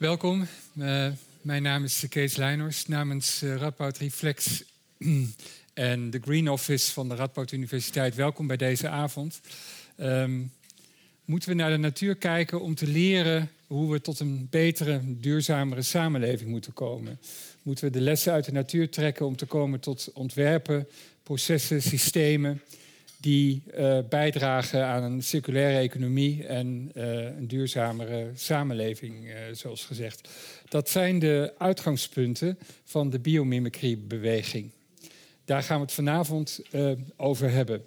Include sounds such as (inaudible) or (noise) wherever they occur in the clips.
Welkom. Uh, mijn naam is Kees Leijners namens uh, Radboud Reflex (clears throat) en de Green Office van de Radboud Universiteit. Welkom bij deze avond. Um, moeten we naar de natuur kijken om te leren hoe we tot een betere, duurzamere samenleving moeten komen? Moeten we de lessen uit de natuur trekken om te komen tot ontwerpen, processen, systemen die uh, bijdragen aan een circulaire economie en uh, een duurzamere samenleving, uh, zoals gezegd. Dat zijn de uitgangspunten van de biomimicry-beweging. Daar gaan we het vanavond over hebben.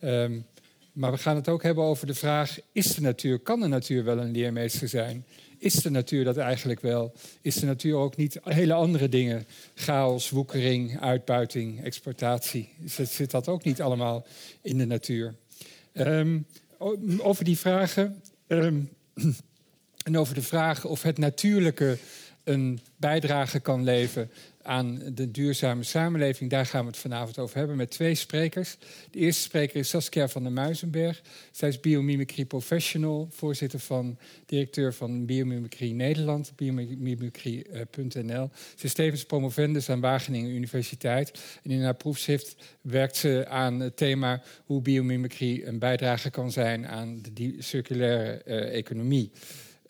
Um, maar we gaan het ook hebben over de vraag: is de natuur, kan de natuur wel een leermeester zijn? Is de natuur dat eigenlijk wel? Is de natuur ook niet hele andere dingen? Chaos, woekering, uitbuiting, exploitatie. Zit dat ook niet allemaal in de natuur? Um, over die vragen. Um, (clears throat) en over de vraag of het natuurlijke een bijdrage kan leveren aan de duurzame samenleving. Daar gaan we het vanavond over hebben met twee sprekers. De eerste spreker is Saskia van der Muizenberg. Zij is biomimicry professional, voorzitter van directeur van Biomimicry Nederland, biomimicry.nl. Ze is tevens promovendus aan Wageningen Universiteit. En in haar proefschrift werkt ze aan het thema hoe biomimicry een bijdrage kan zijn aan de circulaire uh, economie.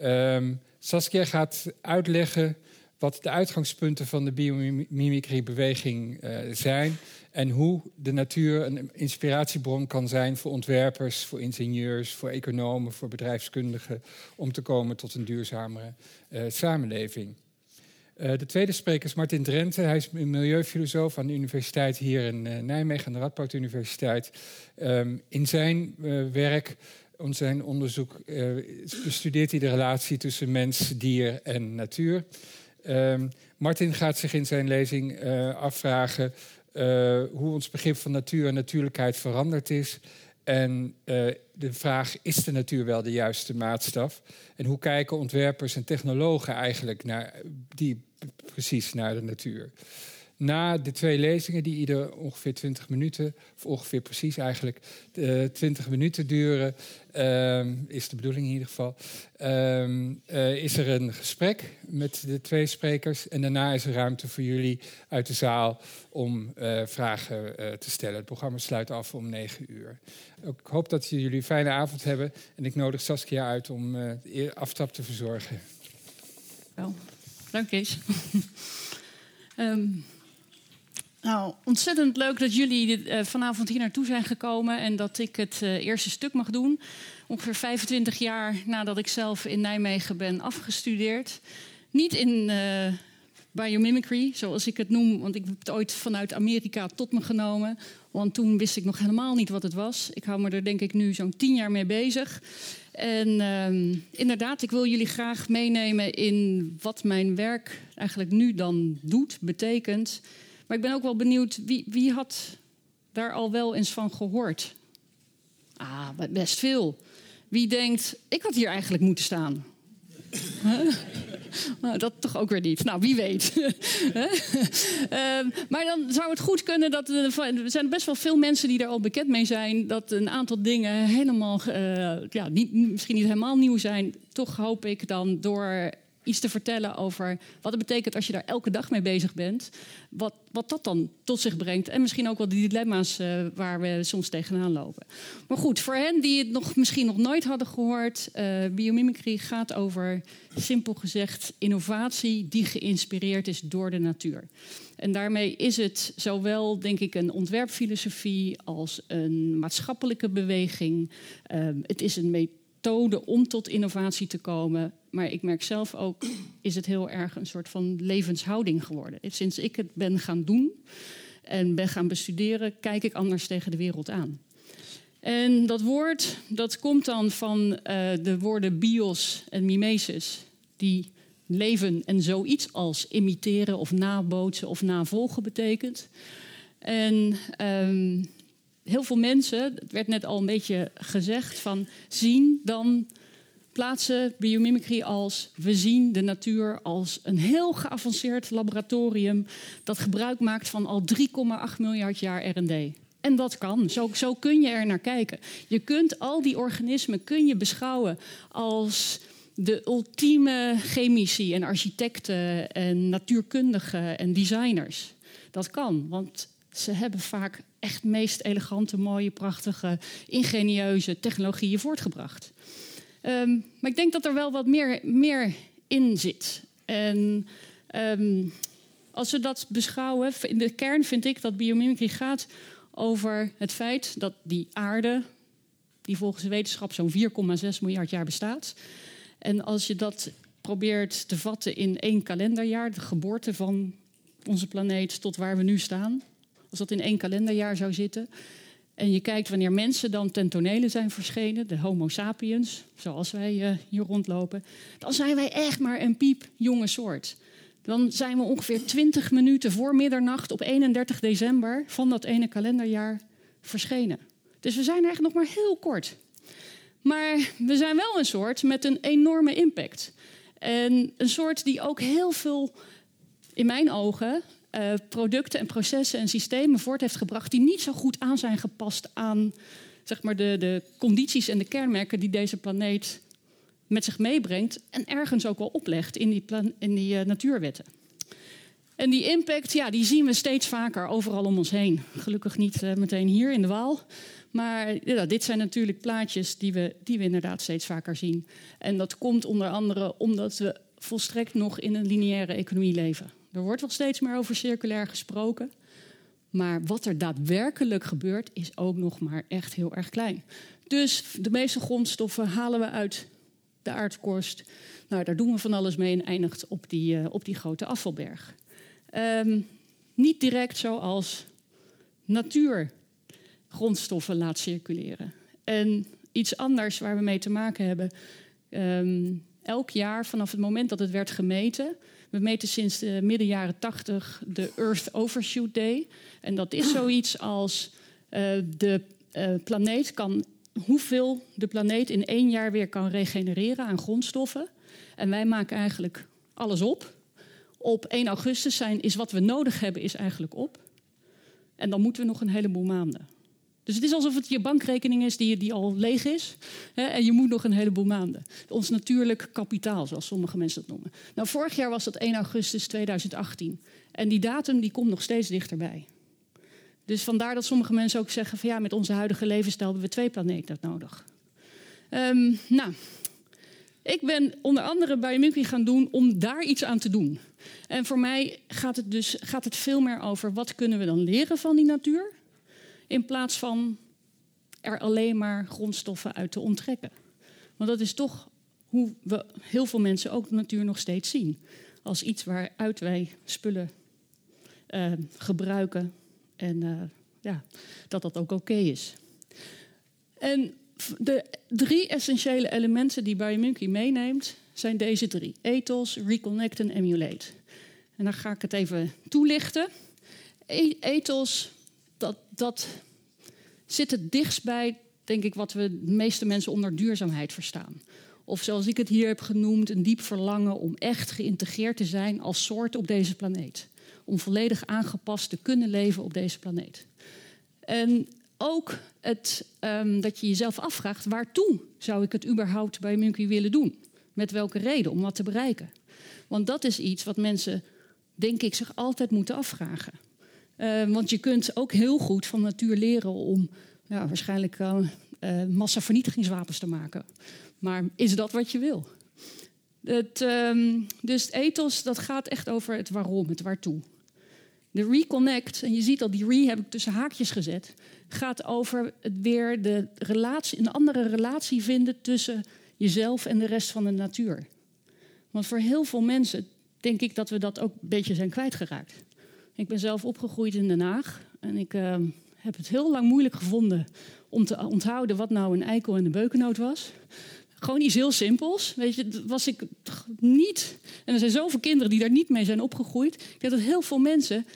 Um, Saskia gaat uitleggen wat de uitgangspunten van de biomimicry-beweging uh, zijn en hoe de natuur een inspiratiebron kan zijn voor ontwerpers, voor ingenieurs, voor economen, voor bedrijfskundigen om te komen tot een duurzamere uh, samenleving. Uh, de tweede spreker is Martin Drenthe. Hij is een milieufilosoof aan de universiteit hier in Nijmegen, aan de Radboud Universiteit. Um, in zijn werk in zijn onderzoek bestudeert hij de relatie tussen mens, dier en natuur. Uh, Martin gaat zich in zijn lezing uh, afvragen uh, hoe ons begrip van natuur en natuurlijkheid veranderd is. En de vraag, is de natuur wel de juiste maatstaf? En hoe kijken ontwerpers en technologen eigenlijk naar, die, precies naar de natuur? Na de twee lezingen, die ieder ongeveer 20 minuten, of ongeveer precies eigenlijk, uh, 20 minuten duren, uh, is de bedoeling in ieder geval, uh, is er een gesprek met de twee sprekers. En daarna is er ruimte voor jullie uit de zaal om uh, vragen te stellen. Het programma sluit af om 9 uur. Ik hoop dat jullie een fijne avond hebben. En ik nodig Saskia uit om de aftrap te verzorgen. Wel, dank Kees. (laughs) um, Nou, ontzettend leuk dat jullie uh, vanavond hier naartoe zijn gekomen en dat ik het uh, eerste stuk mag doen. Ongeveer 25 jaar nadat ik zelf in Nijmegen ben afgestudeerd. Niet in uh, biomimicry, zoals ik het noem, want ik heb het ooit vanuit Amerika tot me genomen. Want toen wist ik nog helemaal niet wat het was. Ik hou me er denk ik nu zo'n 10 jaar mee bezig. En ehm, inderdaad, ik wil jullie graag meenemen in wat mijn werk eigenlijk nu dan doet, betekent. Maar ik ben ook wel benieuwd, wie, wie had daar al wel eens van gehoord? Ah, best veel. Wie denkt, ik had hier eigenlijk moeten staan? (laughs) nou, dat toch ook weer niet. Nou, wie weet. (laughs) uh, maar dan zou het goed kunnen dat. Er zijn best wel veel mensen die daar al bekend mee zijn. Dat een aantal dingen helemaal. Uh, ja, niet, misschien niet helemaal nieuw zijn. Toch hoop ik dan door iets te vertellen over wat het betekent als je daar elke dag mee bezig bent. Wat, wat dat dan tot zich brengt. En misschien ook wel die dilemma's uh, waar we soms tegenaan lopen. Maar goed, voor hen die het nog, misschien nog nooit hadden gehoord. Uh, biomimicry gaat over, simpel gezegd, innovatie die geïnspireerd is door de natuur. En daarmee is het zowel, denk ik, een ontwerpfilosofie als een maatschappelijke beweging. Uh, het is een methode om tot innovatie te komen maar ik merk zelf ook, is het heel erg een soort van levenshouding geworden. Sinds ik het ben gaan doen en ben gaan bestuderen, kijk ik anders tegen de wereld aan. En dat woord, dat komt dan van uh, de woorden bios en mimesis, die leven en zoiets als imiteren of nabootsen of navolgen betekent. En um, heel veel mensen, het werd net al een beetje gezegd, van zien dan plaatsen biomimicry als we zien de natuur als een heel geavanceerd laboratorium dat gebruik maakt van al 3,8 miljard jaar R&D. En dat kan. Zo, zo kun je er naar kijken. Je kunt al die organismen kun je beschouwen als de ultieme chemici en architecten en natuurkundigen en designers. Dat kan, want ze hebben vaak echt meest elegante, mooie, prachtige, ingenieuze technologieën voortgebracht. Ehm, maar ik denk dat er wel wat meer, meer in zit. En ehm, als we dat beschouwen, in de kern vind ik dat biomimicry gaat over het feit dat die aarde, die volgens de wetenschap zo'n 4,6 miljard jaar bestaat. En als je dat probeert te vatten in één kalenderjaar, de geboorte van onze planeet tot waar we nu staan, als dat in één kalenderjaar zou zitten, en je kijkt wanneer mensen dan ten tonele zijn verschenen, de Homo sapiens, zoals wij uh, hier rondlopen, dan zijn wij echt maar een piep jonge soort. Dan zijn we ongeveer 20 minuten voor middernacht op 31 december van dat ene kalenderjaar verschenen. Dus we zijn eigenlijk nog maar heel kort. Maar we zijn wel een soort met een enorme impact. En een soort die ook heel veel, in mijn ogen, uh, producten en processen en systemen voort heeft gebracht die niet zo goed aan zijn gepast aan zeg maar, de, de condities en de kenmerken die deze planeet met zich meebrengt en ergens ook wel oplegt in die, plan, in die uh, natuurwetten. En die impact, ja, die zien we steeds vaker overal om ons heen. Gelukkig niet uh, meteen hier in de Waal. Maar ja, dit zijn natuurlijk plaatjes die we, die we inderdaad steeds vaker zien. En dat komt onder andere omdat we volstrekt nog in een lineaire economie leven. Er wordt wel steeds meer over circulair gesproken. Maar wat er daadwerkelijk gebeurt, is ook nog maar echt heel erg klein. Dus de meeste grondstoffen halen we uit de aardkorst. Nou, daar doen we van alles mee en eindigt op die, uh, op die grote afvalberg. Um, niet direct zoals natuurgrondstoffen laat circuleren. En iets anders waar we mee te maken hebben. Um, elk jaar vanaf het moment dat het werd gemeten. We meten sinds de midden jaren 80 de Earth Overshoot Day. En dat is zoiets als uh, de uh, planeet kan hoeveel de planeet in één jaar weer kan regenereren aan grondstoffen. En wij maken eigenlijk alles op. Op 1 augustus zijn is wat we nodig hebben, is eigenlijk op. En dan moeten we nog een heleboel maanden. Dus het is alsof het je bankrekening is die, die al leeg is. Hè, en je moet nog een heleboel maanden. Ons natuurlijk kapitaal, zoals sommige mensen dat noemen. Nou, vorig jaar was dat 1 augustus 2018. En die datum die komt nog steeds dichterbij. Dus vandaar dat sommige mensen ook zeggen: van ja, met onze huidige levensstijl hebben we twee planeten nodig. Um, nou, ik ben onder andere bij Mukri gaan doen om daar iets aan te doen. En voor mij gaat het dus gaat het veel meer over wat kunnen we dan leren van die natuur, in plaats van er alleen maar grondstoffen uit te onttrekken. Want dat is toch hoe we heel veel mensen ook de natuur nog steeds zien. Als iets waaruit wij spullen uh, gebruiken en uh, ja, dat dat ook oké is. En de drie essentiële elementen die Biomunky meeneemt, zijn deze drie. Ethos, reconnect en emulate. En dan ga ik het even toelichten. E ethos, dat, dat zit het dichtst bij, denk ik, wat we de meeste mensen onder duurzaamheid verstaan. Of zoals ik het hier heb genoemd, een diep verlangen om echt geïntegreerd te zijn als soort op deze planeet. Om volledig aangepast te kunnen leven op deze planeet. En ook het, um, dat je jezelf afvraagt, waartoe zou ik het überhaupt bij Munkie willen doen? Met welke reden, om wat te bereiken? Want dat is iets wat mensen, denk ik, zich altijd moeten afvragen. Uh, want je kunt ook heel goed van natuur leren om ja, waarschijnlijk uh, massavernietigingswapens te maken. Maar is dat wat je wil? Um, dus ethos, dat gaat echt over het waarom, het waartoe. De reconnect, en je ziet al die re heb ik tussen haakjes gezet, gaat over het weer de relatie, een andere relatie vinden tussen jezelf en de rest van de natuur. Want voor heel veel mensen denk ik dat we dat ook een beetje zijn kwijtgeraakt. Ik ben zelf opgegroeid in Den Haag en ik uh, heb het heel lang moeilijk gevonden om te onthouden wat nou een eikel en een beukennoot was. Gewoon iets heel simpels. Weet je, dat was ik niet. En er zijn zoveel kinderen die daar niet mee zijn opgegroeid. Ik denk dat heel veel mensen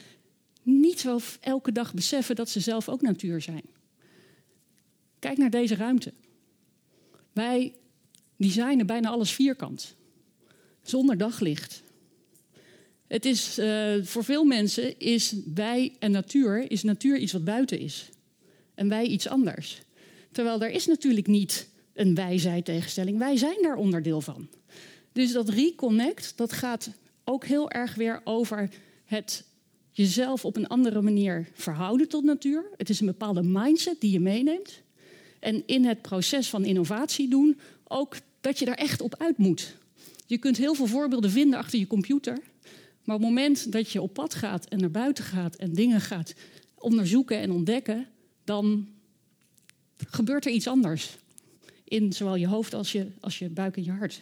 niet zo elke dag beseffen dat ze zelf ook natuur zijn. Kijk naar deze ruimte. Wij designen bijna alles vierkant, zonder daglicht. Het is, uh, voor veel mensen is wij en natuur, is natuur iets wat buiten is. En wij iets anders. Terwijl er is natuurlijk niet een wij-zij tegenstelling. Wij zijn daar onderdeel van. Dus dat reconnect, dat gaat ook heel erg weer over het jezelf op een andere manier verhouden tot natuur. Het is een bepaalde mindset die je meeneemt. En in het proces van innovatie doen ook dat je daar echt op uit moet. Je kunt heel veel voorbeelden vinden achter je computer. Maar op het moment dat je op pad gaat en naar buiten gaat en dingen gaat onderzoeken en ontdekken, dan gebeurt er iets anders. In zowel je hoofd als je, als je buik en je hart.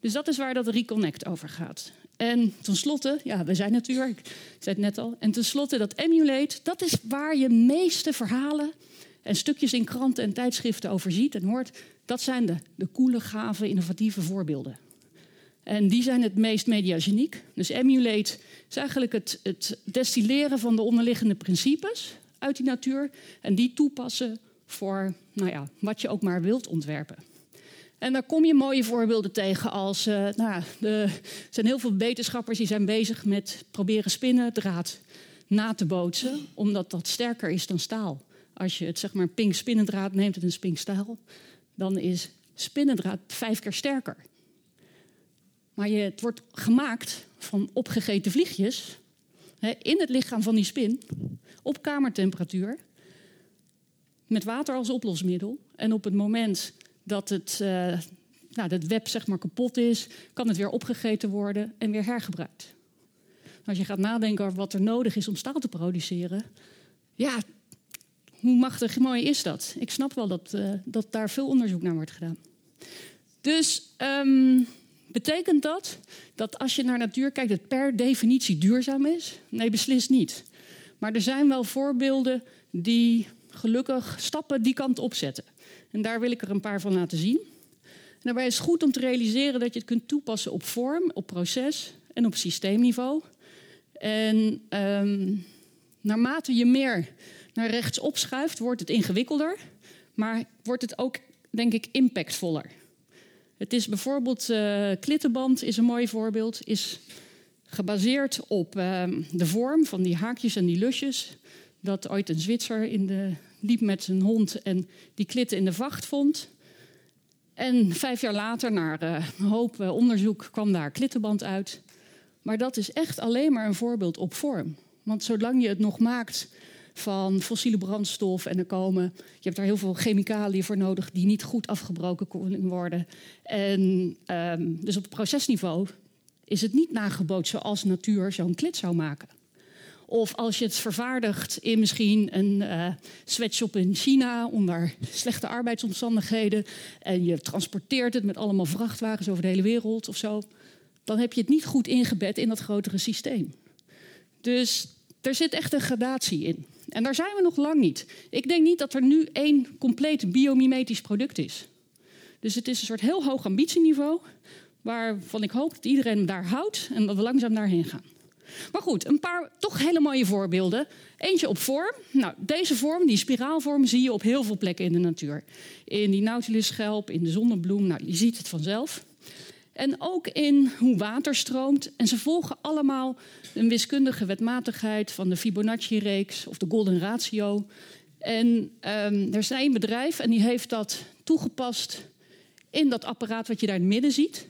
Dus dat is waar dat reconnect over gaat. En tenslotte, ja, we zijn natuurlijk, ik zei het net al. En tenslotte dat emulate, dat is waar je meeste verhalen en stukjes in kranten en tijdschriften over ziet en hoort. Dat zijn de, de coole, gave, innovatieve voorbeelden. En die zijn het meest mediageniek. Dus emulate is eigenlijk het, het destilleren van de onderliggende principes uit die natuur. En die toepassen voor nou ja, wat je ook maar wilt ontwerpen. En daar kom je mooie voorbeelden tegen als... Uh, nou, er zijn heel veel wetenschappers die zijn bezig met proberen spinnendraad na te bootsen. Omdat dat sterker is dan staal. Als je het zeg maar pink spinnendraad neemt en een spink staal... dan is spinnendraad vijf keer sterker. Maar je, het wordt gemaakt van opgegeten vliegjes... Hè, in het lichaam van die spin, op kamertemperatuur... met water als oplosmiddel. En op het moment dat het, uh, nou, het web zeg maar kapot is, kan het weer opgegeten worden en weer hergebruikt. Als je gaat nadenken over wat er nodig is om staal te produceren, ja, hoe machtig mooi is dat? Ik snap wel dat, uh, dat daar veel onderzoek naar wordt gedaan. Dus um, betekent dat dat als je naar natuur kijkt, het per definitie duurzaam is? Nee, beslist niet. Maar er zijn wel voorbeelden die gelukkig stappen die kant opzetten. En daar wil ik er een paar van laten zien. En daarbij is het goed om te realiseren dat je het kunt toepassen op vorm, op proces en op systeemniveau. En um, naarmate je meer naar rechts opschuift, wordt het ingewikkelder, maar wordt het ook, denk ik, impactvoller. Het is bijvoorbeeld, uh, klittenband is een mooi voorbeeld, is gebaseerd op uh, de vorm van die haakjes en die lusjes. Dat ooit een Zwitser in de liep met zijn hond en die klitten in de vacht vond. En vijf jaar later, na een hoop uh, onderzoek, kwam daar klittenband uit. Maar dat is echt alleen maar een voorbeeld op vorm. Want zolang je het nog maakt van fossiele brandstof en er komen, je hebt daar heel veel chemicaliën voor nodig die niet goed afgebroken kunnen worden. En um, dus op procesniveau is het niet nagebootst zoals natuur zo'n klit zou maken. Of als je het vervaardigt in misschien een uh, sweatshop in China onder slechte arbeidsomstandigheden. En je transporteert het met allemaal vrachtwagens over de hele wereld of zo. Dan heb je het niet goed ingebed in dat grotere systeem. Dus er zit echt een gradatie in. En daar zijn we nog lang niet. Ik denk niet dat er nu één compleet biomimetisch product is. Dus het is een soort heel hoog ambitieniveau. Waarvan ik hoop dat iedereen daar houdt en dat we langzaam daarheen gaan. Maar goed, een paar toch hele mooie voorbeelden. Eentje op vorm. Nou, deze vorm, die spiraalvorm, zie je op heel veel plekken in de natuur. In die nautilusschelp, in de zonnebloem, nou, je ziet het vanzelf. En ook in hoe water stroomt. En ze volgen allemaal een wiskundige wetmatigheid van de Fibonacci-reeks of de Golden Ratio. En um, er is één bedrijf en die heeft dat toegepast in dat apparaat wat je daar in het midden ziet.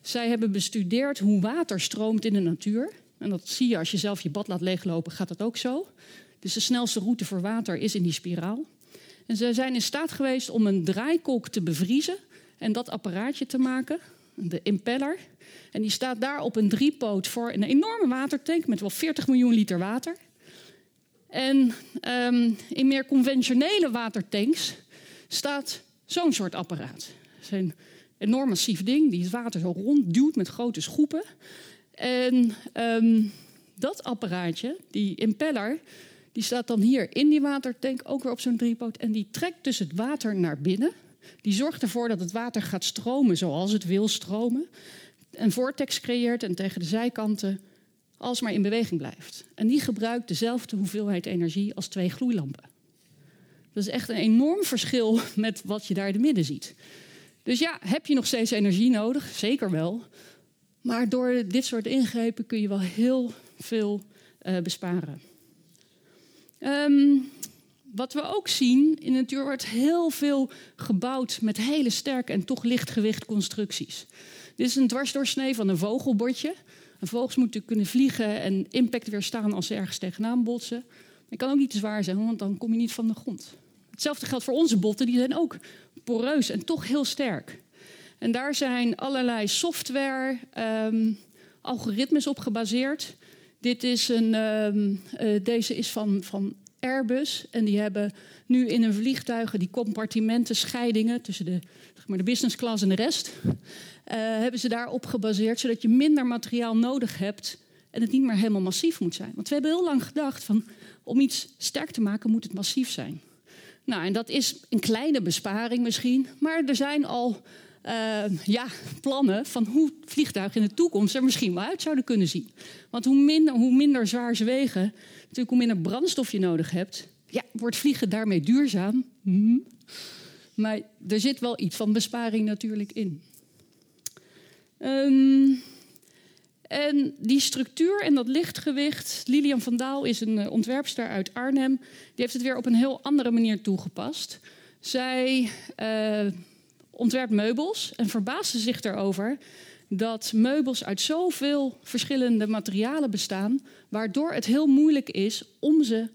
Zij hebben bestudeerd hoe water stroomt in de natuur. En dat zie je als je zelf je bad laat leeglopen, gaat dat ook zo. Dus de snelste route voor water is in die spiraal. En ze zijn in staat geweest om een draaikolk te bevriezen en dat apparaatje te maken, de impeller. En die staat daar op een driepoot voor een enorme watertank met wel 40 miljoen liter water. En um, in meer conventionele watertanks staat zo'n soort apparaat. Het is een enorm massief ding die het water zo rondduwt met grote schoepen. En um, dat apparaatje, die impeller, die staat dan hier in die watertank, ook weer op zo'n driepoot. En die trekt dus het water naar binnen. Die zorgt ervoor dat het water gaat stromen zoals het wil stromen. Een vortex creëert en tegen de zijkanten alsmaar in beweging blijft. En die gebruikt dezelfde hoeveelheid energie als twee gloeilampen. Dat is echt een enorm verschil met wat je daar in het midden ziet. Dus ja, heb je nog steeds energie nodig? Zeker wel. Maar door dit soort ingrepen kun je wel heel veel uh, besparen. Um, wat we ook zien, in de natuur wordt heel veel gebouwd met hele sterke en toch lichtgewicht constructies. Dit is een dwarsdoorsnee van een vogelbordje. Een vogels moeten kunnen vliegen en impact weerstaan als ze ergens tegenaan botsen. Het kan ook niet te zwaar zijn, want dan kom je niet van de grond. Hetzelfde geldt voor onze botten, die zijn ook poreus en toch heel sterk. En daar zijn allerlei software, um, algoritmes op gebaseerd. Dit is een, um, uh, deze is van, van Airbus. En die hebben nu in hun vliegtuigen die compartimenten, scheidingen tussen de, zeg maar, de business class en de rest. Uh, hebben ze daarop gebaseerd, zodat je minder materiaal nodig hebt en het niet meer helemaal massief moet zijn. Want we hebben heel lang gedacht van om iets sterk te maken moet het massief zijn. Nou, en dat is een kleine besparing misschien, maar er zijn al uh, ja, plannen van hoe vliegtuigen in de toekomst er misschien wel uit zouden kunnen zien. Want hoe minder, hoe minder zwaar ze wegen, natuurlijk hoe minder brandstof je nodig hebt, ja, wordt vliegen daarmee duurzaam. Hm. Maar er zit wel iets van besparing natuurlijk in. Um, en die structuur en dat lichtgewicht. Lilian van Daal is een uh, ontwerpster uit Arnhem. Die heeft het weer op een heel andere manier toegepast. Zij uh, ontwerpt meubels en verbaasde zich erover dat meubels uit zoveel verschillende materialen bestaan, waardoor het heel moeilijk is om ze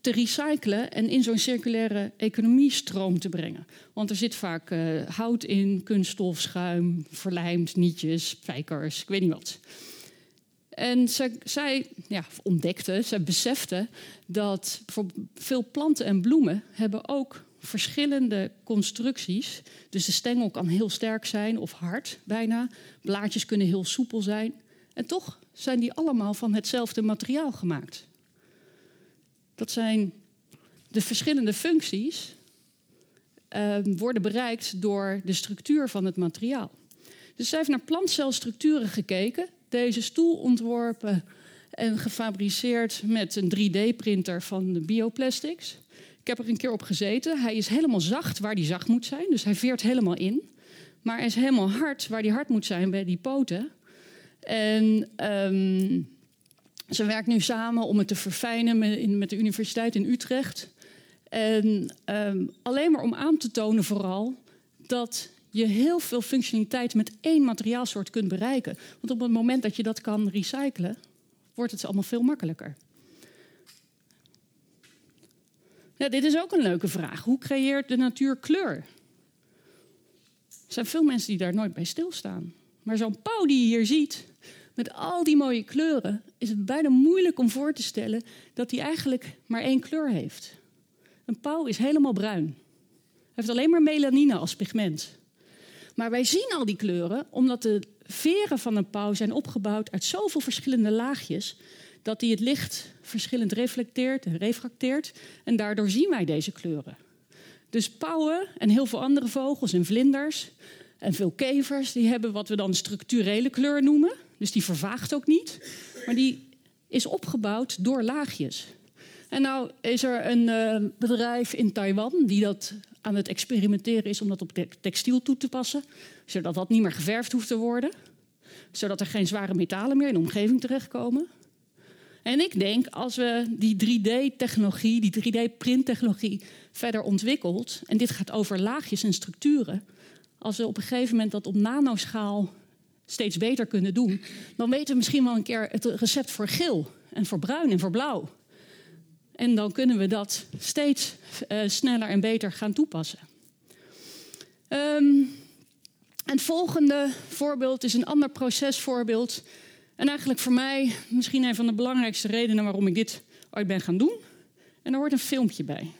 te recyclen en in zo'n circulaire economiestroom te brengen. Want er zit vaak uh, hout in, kunststof, schuim, verlijmd, nietjes, spijkers, ik weet niet wat. En zij, zij ja, ontdekte, zij besefte dat veel planten en bloemen hebben ook verschillende constructies. Dus de stengel kan heel sterk zijn of hard bijna. Blaadjes kunnen heel soepel zijn. En toch zijn die allemaal van hetzelfde materiaal gemaakt. Dat zijn de verschillende functies uh, worden bereikt door de structuur van het materiaal. Dus zij heeft naar plantcelstructuren gekeken, deze stoel ontworpen en gefabriceerd met een 3D-printer van de bioplastics. Ik heb er een keer op gezeten. Hij is helemaal zacht waar hij zacht moet zijn. Dus hij veert helemaal in. Maar hij is helemaal hard waar hij hard moet zijn bij die poten. En um, ze werkt nu samen om het te verfijnen met, met de Universiteit in Utrecht. En um, alleen maar om aan te tonen vooral dat je heel veel functionaliteit met één materiaalsoort kunt bereiken. Want op het moment dat je dat kan recyclen, wordt het allemaal veel makkelijker. Ja, dit is ook een leuke vraag. Hoe creëert de natuur kleur? Er zijn veel mensen die daar nooit bij stilstaan. Maar zo'n pauw die je hier ziet, met al die mooie kleuren, is het bijna moeilijk om voor te stellen dat hij eigenlijk maar één kleur heeft. Een pauw is helemaal bruin. Hij heeft alleen maar melanine als pigment. Maar wij zien al die kleuren omdat de veren van een pauw zijn opgebouwd uit zoveel verschillende laagjes dat hij het licht verschillend reflecteert en refracteert. En daardoor zien wij deze kleuren. Dus pauwen en heel veel andere vogels en vlinders en veel kevers, die hebben wat we dan structurele kleur noemen. Dus die vervaagt ook niet, maar die is opgebouwd door laagjes. En nou is er een uh, bedrijf in Taiwan die dat aan het experimenteren is om dat op textiel toe te passen, zodat dat niet meer geverfd hoeft te worden, zodat er geen zware metalen meer in de omgeving terechtkomen. En ik denk, als we die 3D-technologie, die 3D-printtechnologie verder ontwikkelt, en dit gaat over laagjes en structuren, als we op een gegeven moment dat op nanoschaal steeds beter kunnen doen, dan weten we misschien wel een keer het recept voor geel en voor bruin en voor blauw. En dan kunnen we dat steeds uh, sneller en beter gaan toepassen. Um, het volgende voorbeeld is een ander procesvoorbeeld. En eigenlijk voor mij misschien een van de belangrijkste redenen waarom ik dit ooit ben gaan doen. En er hoort een filmpje bij.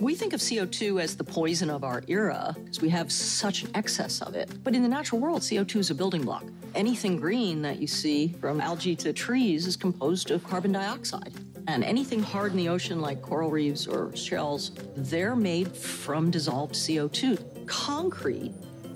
We think of CO2 as the poison of our era because we have such an excess of it. But in the natural world, CO2 is a building block. Anything green that you see, from algae to trees, is composed of carbon dioxide. And anything hard in the ocean, like coral reefs or shells, they're made from dissolved CO2. Concrete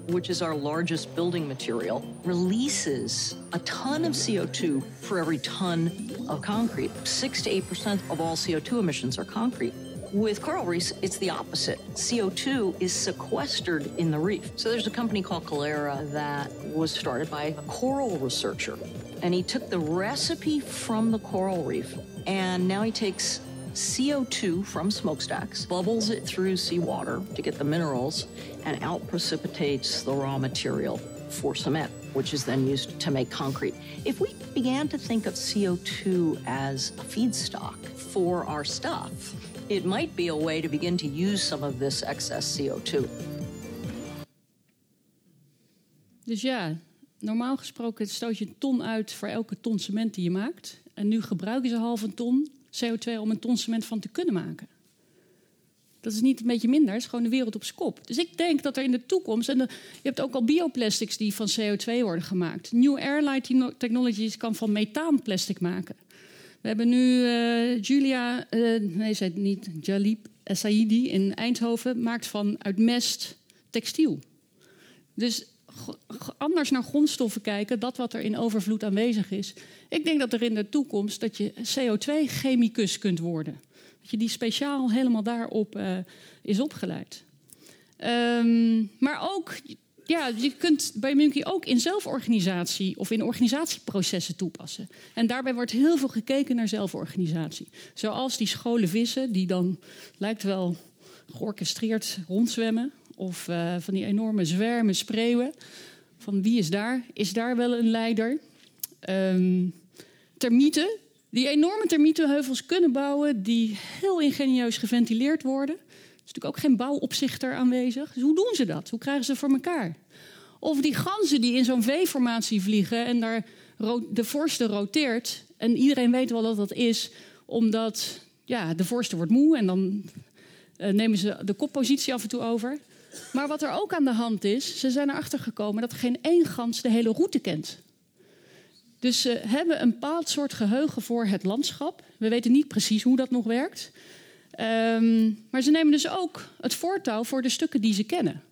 which is our largest building material, releases a ton of CO2 for every ton of concrete. 6 to 8% of all CO2 emissions are concrete. With coral reefs, it's the opposite. CO2 is sequestered in the reef. So there's a company called Calera that was started by a coral researcher. And he took the recipe from the coral reef, and now he takes CO2 from smokestacks, bubbles it through seawater to get the minerals, and out precipitates the raw material for cement, which is then used to make concrete. If we began to think of CO2 as a feedstock for our stuff, it might be a way to begin to use some of this excess CO2. Dus ja, normaal gesproken stoot je een ton uit voor elke ton cement die je maakt. En nu gebruiken ze half een ton CO2 om een ton cement van te kunnen maken. Dat is niet een beetje minder, het is gewoon de wereld op zijn kop. Dus ik denk dat er in de toekomst, en je hebt ook al bioplastics die van CO2 worden gemaakt. New Airline Technologies kan van methaanplastic maken. We hebben nu uh, Julia, uh, nee, zij niet, Jalip Saidi in Eindhoven, maakt van uit mest textiel. Dus anders naar grondstoffen kijken, dat wat er in overvloed aanwezig is. Ik denk dat er in de toekomst dat je CO2-chemicus kunt worden. Dat je die speciaal helemaal daarop uh, is opgeleid. Um, maar ook, ja, je kunt bij Munkie ook in zelforganisatie of in organisatieprocessen toepassen. En daarbij wordt heel veel gekeken naar zelforganisatie. Zoals die scholen vissen, die dan lijkt wel georchestreerd rondzwemmen. Of uh, van die enorme zwermen spreeuwen. Van wie is daar? Is daar wel een leider? Um, termieten, die enorme termietenheuvels kunnen bouwen, die heel ingenieus geventileerd worden. Natuurlijk ook geen bouwopzichter aanwezig. Dus hoe doen ze dat? Hoe krijgen ze voor elkaar? Of die ganzen die in zo'n V-formatie vliegen en daar de voorste roteert. En iedereen weet wel dat dat is, omdat ja, de voorste wordt moe en dan uh, nemen ze de koppositie af en toe over. Maar wat er ook aan de hand is, ze zijn erachter gekomen dat geen één gans de hele route kent. Dus ze hebben een bepaald soort geheugen voor het landschap. We weten niet precies hoe dat nog werkt. Um, maar ze nemen dus ook het voortouw voor de stukken die ze kennen.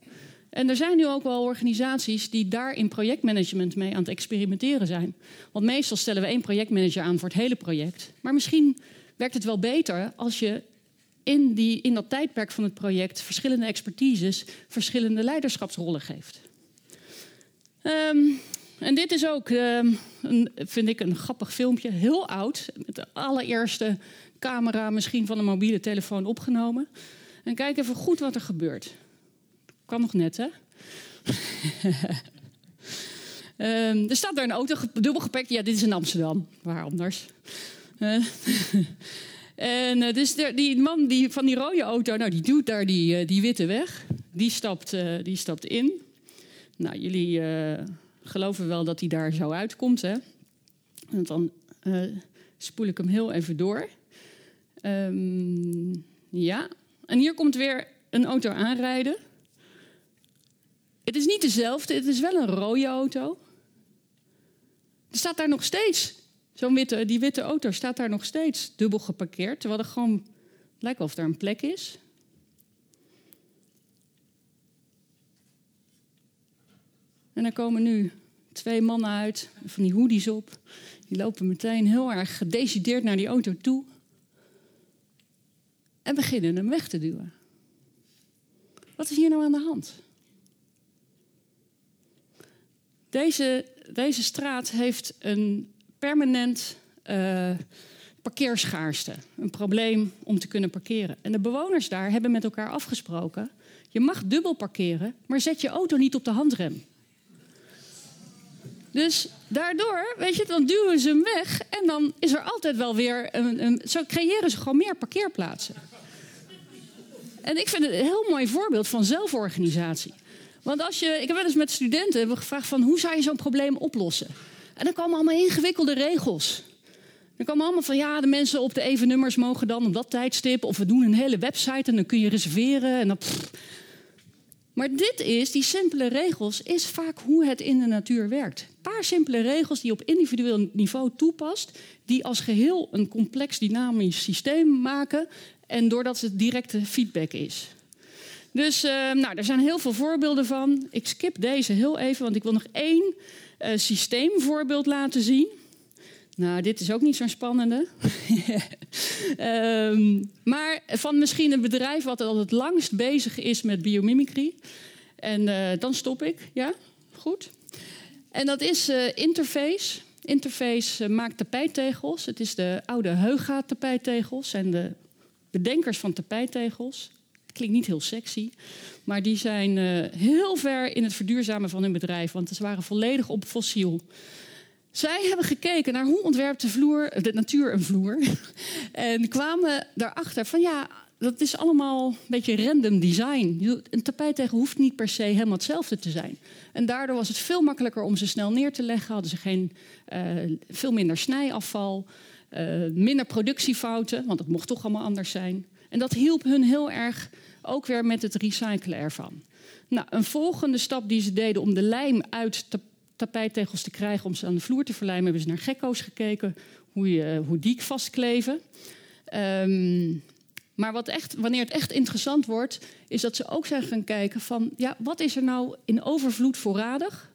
En er zijn nu ook wel organisaties die daar in projectmanagement mee aan het experimenteren zijn. Want meestal stellen we één projectmanager aan voor het hele project. Maar misschien werkt het wel beter als je in, die, in dat tijdperk van het project verschillende expertises, verschillende leiderschapsrollen geeft. Um, en dit is ook, een, vind ik, een grappig filmpje. Heel oud. De allereerste camera misschien van een mobiele telefoon opgenomen. En kijk even goed wat er gebeurt. Kan nog net, hè? um, (laughs) er staat daar een auto, dubbel gepakt. Ja, dit is in Amsterdam. Waar anders? Uh, (laughs) en uh, dus die man die, van die rode auto, nou, die doet daar die, uh, die witte weg. Die stapt, die stapt in. Nou, jullie geloven wel dat hij daar zo uitkomt. Hè? En dan spoel ik hem heel even door. Um, ja, en hier komt weer een auto aanrijden. Het is niet dezelfde, het is wel een rode auto. Er staat daar nog steeds, zo'n witte, die witte auto staat daar nog steeds dubbel geparkeerd. Terwijl er gewoon lijkt of er een plek is. En er komen nu twee mannen uit, van die hoodies op. Die lopen meteen heel erg gedecideerd naar die auto toe. En beginnen hem weg te duwen. Wat is hier nou aan de hand? Deze, deze straat heeft een permanent uh, parkeerschaarste. Een probleem om te kunnen parkeren. En de bewoners daar hebben met elkaar afgesproken: je mag dubbel parkeren, maar zet je auto niet op de handrem. Dus daardoor, weet je, dan duwen ze hem weg en dan is er altijd wel weer een, een, zo creëren ze gewoon meer parkeerplaatsen. En ik vind het een heel mooi voorbeeld van zelforganisatie. Want als je, ik heb wel eens met studenten hebben gevraagd van hoe zou je zo'n probleem oplossen? En dan komen allemaal ingewikkelde regels. Dan komen allemaal van ja, de mensen op de even nummers mogen dan op dat tijdstip. Of we doen een hele website en dan kun je reserveren. En dan, maar dit is, die simpele regels, is vaak hoe het in de natuur werkt. Een paar simpele regels die je op individueel niveau toepast, die als geheel een complex dynamisch systeem maken en doordat het directe feedback is. Dus uh, nou, er zijn heel veel voorbeelden van. Ik skip deze heel even, want ik wil nog één uh, systeemvoorbeeld laten zien. Nou, dit is ook niet zo'n spannende. um, (laughs) maar van misschien een bedrijf wat al het langst bezig is met biomimicry. En uh, dan stop ik, ja? Goed. En dat is Interface. Interface maakt tapijttegels. Het is de oude Heuga tapijttegels en de bedenkers van tapijttegels. Klinkt niet heel sexy, maar die zijn heel ver in het verduurzamen van hun bedrijf, want ze waren volledig op fossiel. Zij hebben gekeken naar hoe ontwerpt de, vloer, de natuur een vloer. (laughs) En kwamen daarachter van ja, dat is allemaal een beetje random design. Een tapijttegel hoeft niet per se helemaal hetzelfde te zijn. En daardoor was het veel makkelijker om ze snel neer te leggen. Hadden ze geen, uh, veel minder snijafval, minder productiefouten, want het mocht toch allemaal anders zijn. En dat hielp hun heel erg ook weer met het recyclen ervan. Nou, een volgende stap die ze deden om de lijm uit tapijttegels te krijgen om ze aan de vloer te verlijmen, hebben ze naar gekko's gekeken, hoe, je, hoe vastkleven. Um, maar wat echt, wanneer het echt interessant wordt, is dat ze ook zijn gaan kijken van, ja, wat is er nou in overvloed voorradig?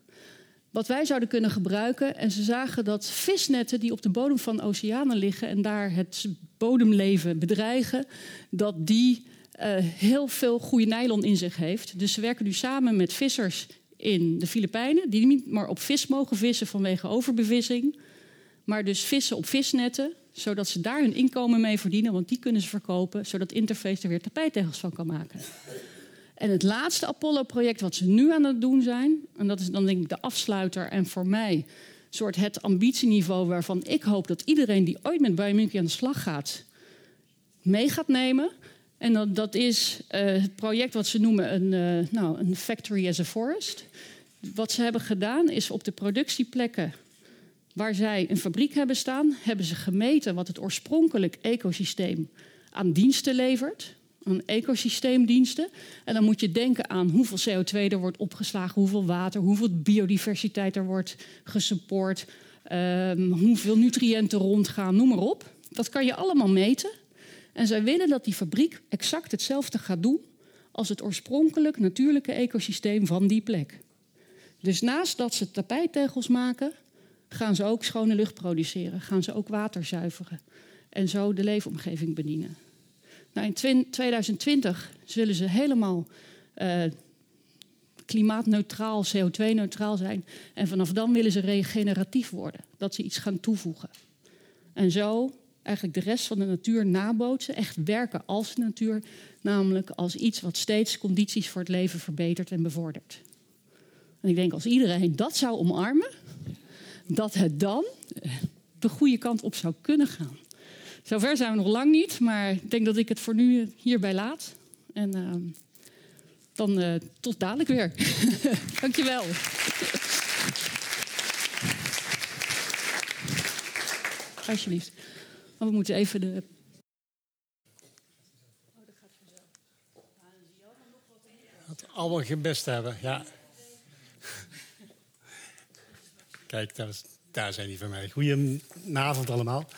Wat wij zouden kunnen gebruiken. En ze zagen dat visnetten die op de bodem van oceanen liggen en daar het bodemleven bedreigen, dat die uh, heel veel goede nylon in zich heeft. Dus ze werken nu samen met vissers in de Filipijnen, die niet maar op vis mogen vissen vanwege overbevissing, maar dus vissen op visnetten, zodat ze daar hun inkomen mee verdienen, want die kunnen ze verkopen, zodat Interface er weer tapijttegels van kan maken. En het laatste Apollo-project wat ze nu aan het doen zijn, en dat is dan denk ik de afsluiter en voor mij soort het ambitieniveau waarvan ik hoop dat iedereen die ooit met biomimicry aan de slag gaat, mee gaat nemen. En dat, dat is uh, het project wat ze noemen een, uh, nou, een factory as a forest. Wat ze hebben gedaan is op de productieplekken waar zij een fabriek hebben staan, hebben ze gemeten wat het oorspronkelijk ecosysteem aan diensten levert. Aan ecosysteemdiensten. En dan moet je denken aan hoeveel CO2 er wordt opgeslagen, hoeveel water, hoeveel biodiversiteit er wordt gesupport, um, hoeveel nutriënten rondgaan, noem maar op. Dat kan je allemaal meten. En zij willen dat die fabriek exact hetzelfde gaat doen als het oorspronkelijk natuurlijke ecosysteem van die plek. Dus naast dat ze tapijttegels maken, gaan ze ook schone lucht produceren, gaan ze ook water zuiveren en zo de leefomgeving bedienen. Nou, in 2020 zullen ze helemaal uh, klimaatneutraal, CO2-neutraal zijn. En vanaf dan willen ze regeneratief worden, dat ze iets gaan toevoegen. En zo eigenlijk de rest van de natuur nabootsen, echt werken als natuur, namelijk als iets wat steeds condities voor het leven verbetert en bevordert. En ik denk als iedereen dat zou omarmen, dat het dan de goede kant op zou kunnen gaan. Zover zijn we nog lang niet, maar ik denk dat ik het voor nu hierbij laat. En uh, dan uh, tot dadelijk weer. (laughs) Dankjewel. Alsjeblieft. Maar we moeten even de. Het allemaal gebest hebben, ja. Kijk, daar, daar zijn die van mij. Goedenavond allemaal.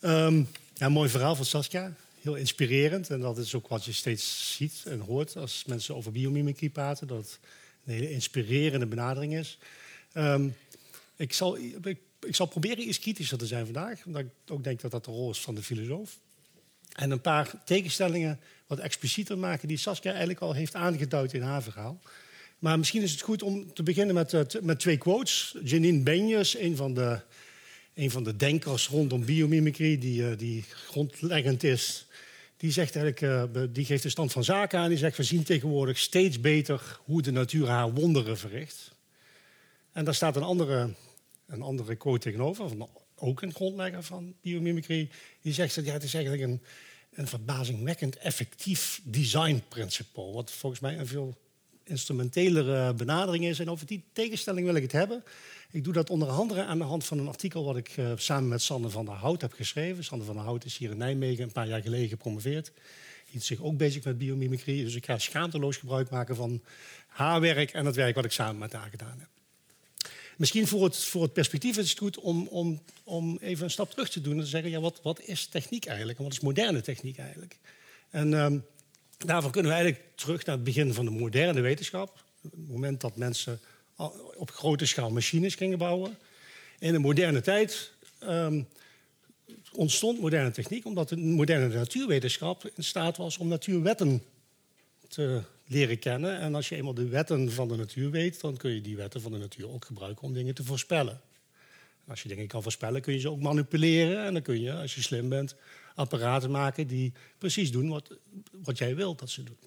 Um, ja, mooi verhaal van Saskia. Heel inspirerend. En dat is ook wat je steeds ziet en hoort als mensen over biomimicry praten. Dat het een hele inspirerende benadering is. Um, ik, zal, ik, zal proberen iets kritischer te zijn vandaag. Omdat ik ook denk dat dat de rol is van de filosoof. En een paar tegenstellingen wat explicieter maken die Saskia eigenlijk al heeft aangeduid in haar verhaal. Maar misschien is het goed om te beginnen met, uh, met twee quotes. Janine Benjes, een van de, een van de denkers rondom biomimicry, die, uh, die grondleggend is, die, zegt eigenlijk, uh, die geeft de stand van zaken aan. Die zegt, we zien tegenwoordig steeds beter hoe de natuur haar wonderen verricht. En daar staat een andere, een andere quote tegenover, van ook een grondlegger van biomimicry. Die zegt, ja, het is eigenlijk een, een verbazingwekkend effectief designprincipe. Wat volgens mij een veel instrumentelere benadering is. En over die tegenstelling wil ik het hebben. Ik doe dat onder andere aan de hand van een artikel wat ik uh, samen met Sanne van der Hout heb geschreven. Sanne van der Hout is hier in Nijmegen een paar jaar geleden gepromoveerd. Hield zich ook bezig met biomimicry. Dus ik ga schaamteloos gebruik maken van haar werk en het werk wat ik samen met haar gedaan heb. Misschien voor het, voor het perspectief is het goed om, om, om even een stap terug te doen en te zeggen: ja, wat, wat is techniek eigenlijk en wat is moderne techniek eigenlijk? En um, Daarvoor kunnen we eigenlijk terug naar het begin van de moderne wetenschap. Het moment dat mensen op grote schaal machines gingen bouwen. In de moderne tijd ehm, ontstond moderne techniek omdat de moderne natuurwetenschap in staat was om natuurwetten te leren kennen. En als je eenmaal de wetten van de natuur weet, dan kun je die wetten van de natuur ook gebruiken om dingen te voorspellen. Als je dingen kan voorspellen, kun je ze ook manipuleren. En dan kun je, als je slim bent, apparaten maken die precies doen wat, wat jij wilt dat ze doen.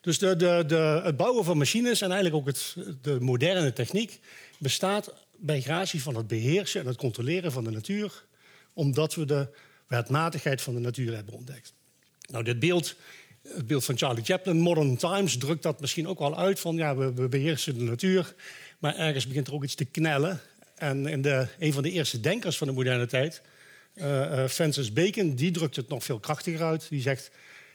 Dus de, de, de, het bouwen van machines en eigenlijk ook het, de moderne techniek bestaat bij gratie van het beheersen en het controleren van de natuur, omdat we de wetmatigheid van de natuur hebben ontdekt. Nou, dit beeld, het beeld van Charlie Chaplin, Modern Times, drukt dat misschien ook wel uit van ja, we, we beheersen de natuur, maar ergens begint er ook iets te knellen. En in de, een van de eerste denkers van de moderne tijd, uh, Francis Bacon, die drukt het nog veel krachtiger uit. Die zegt,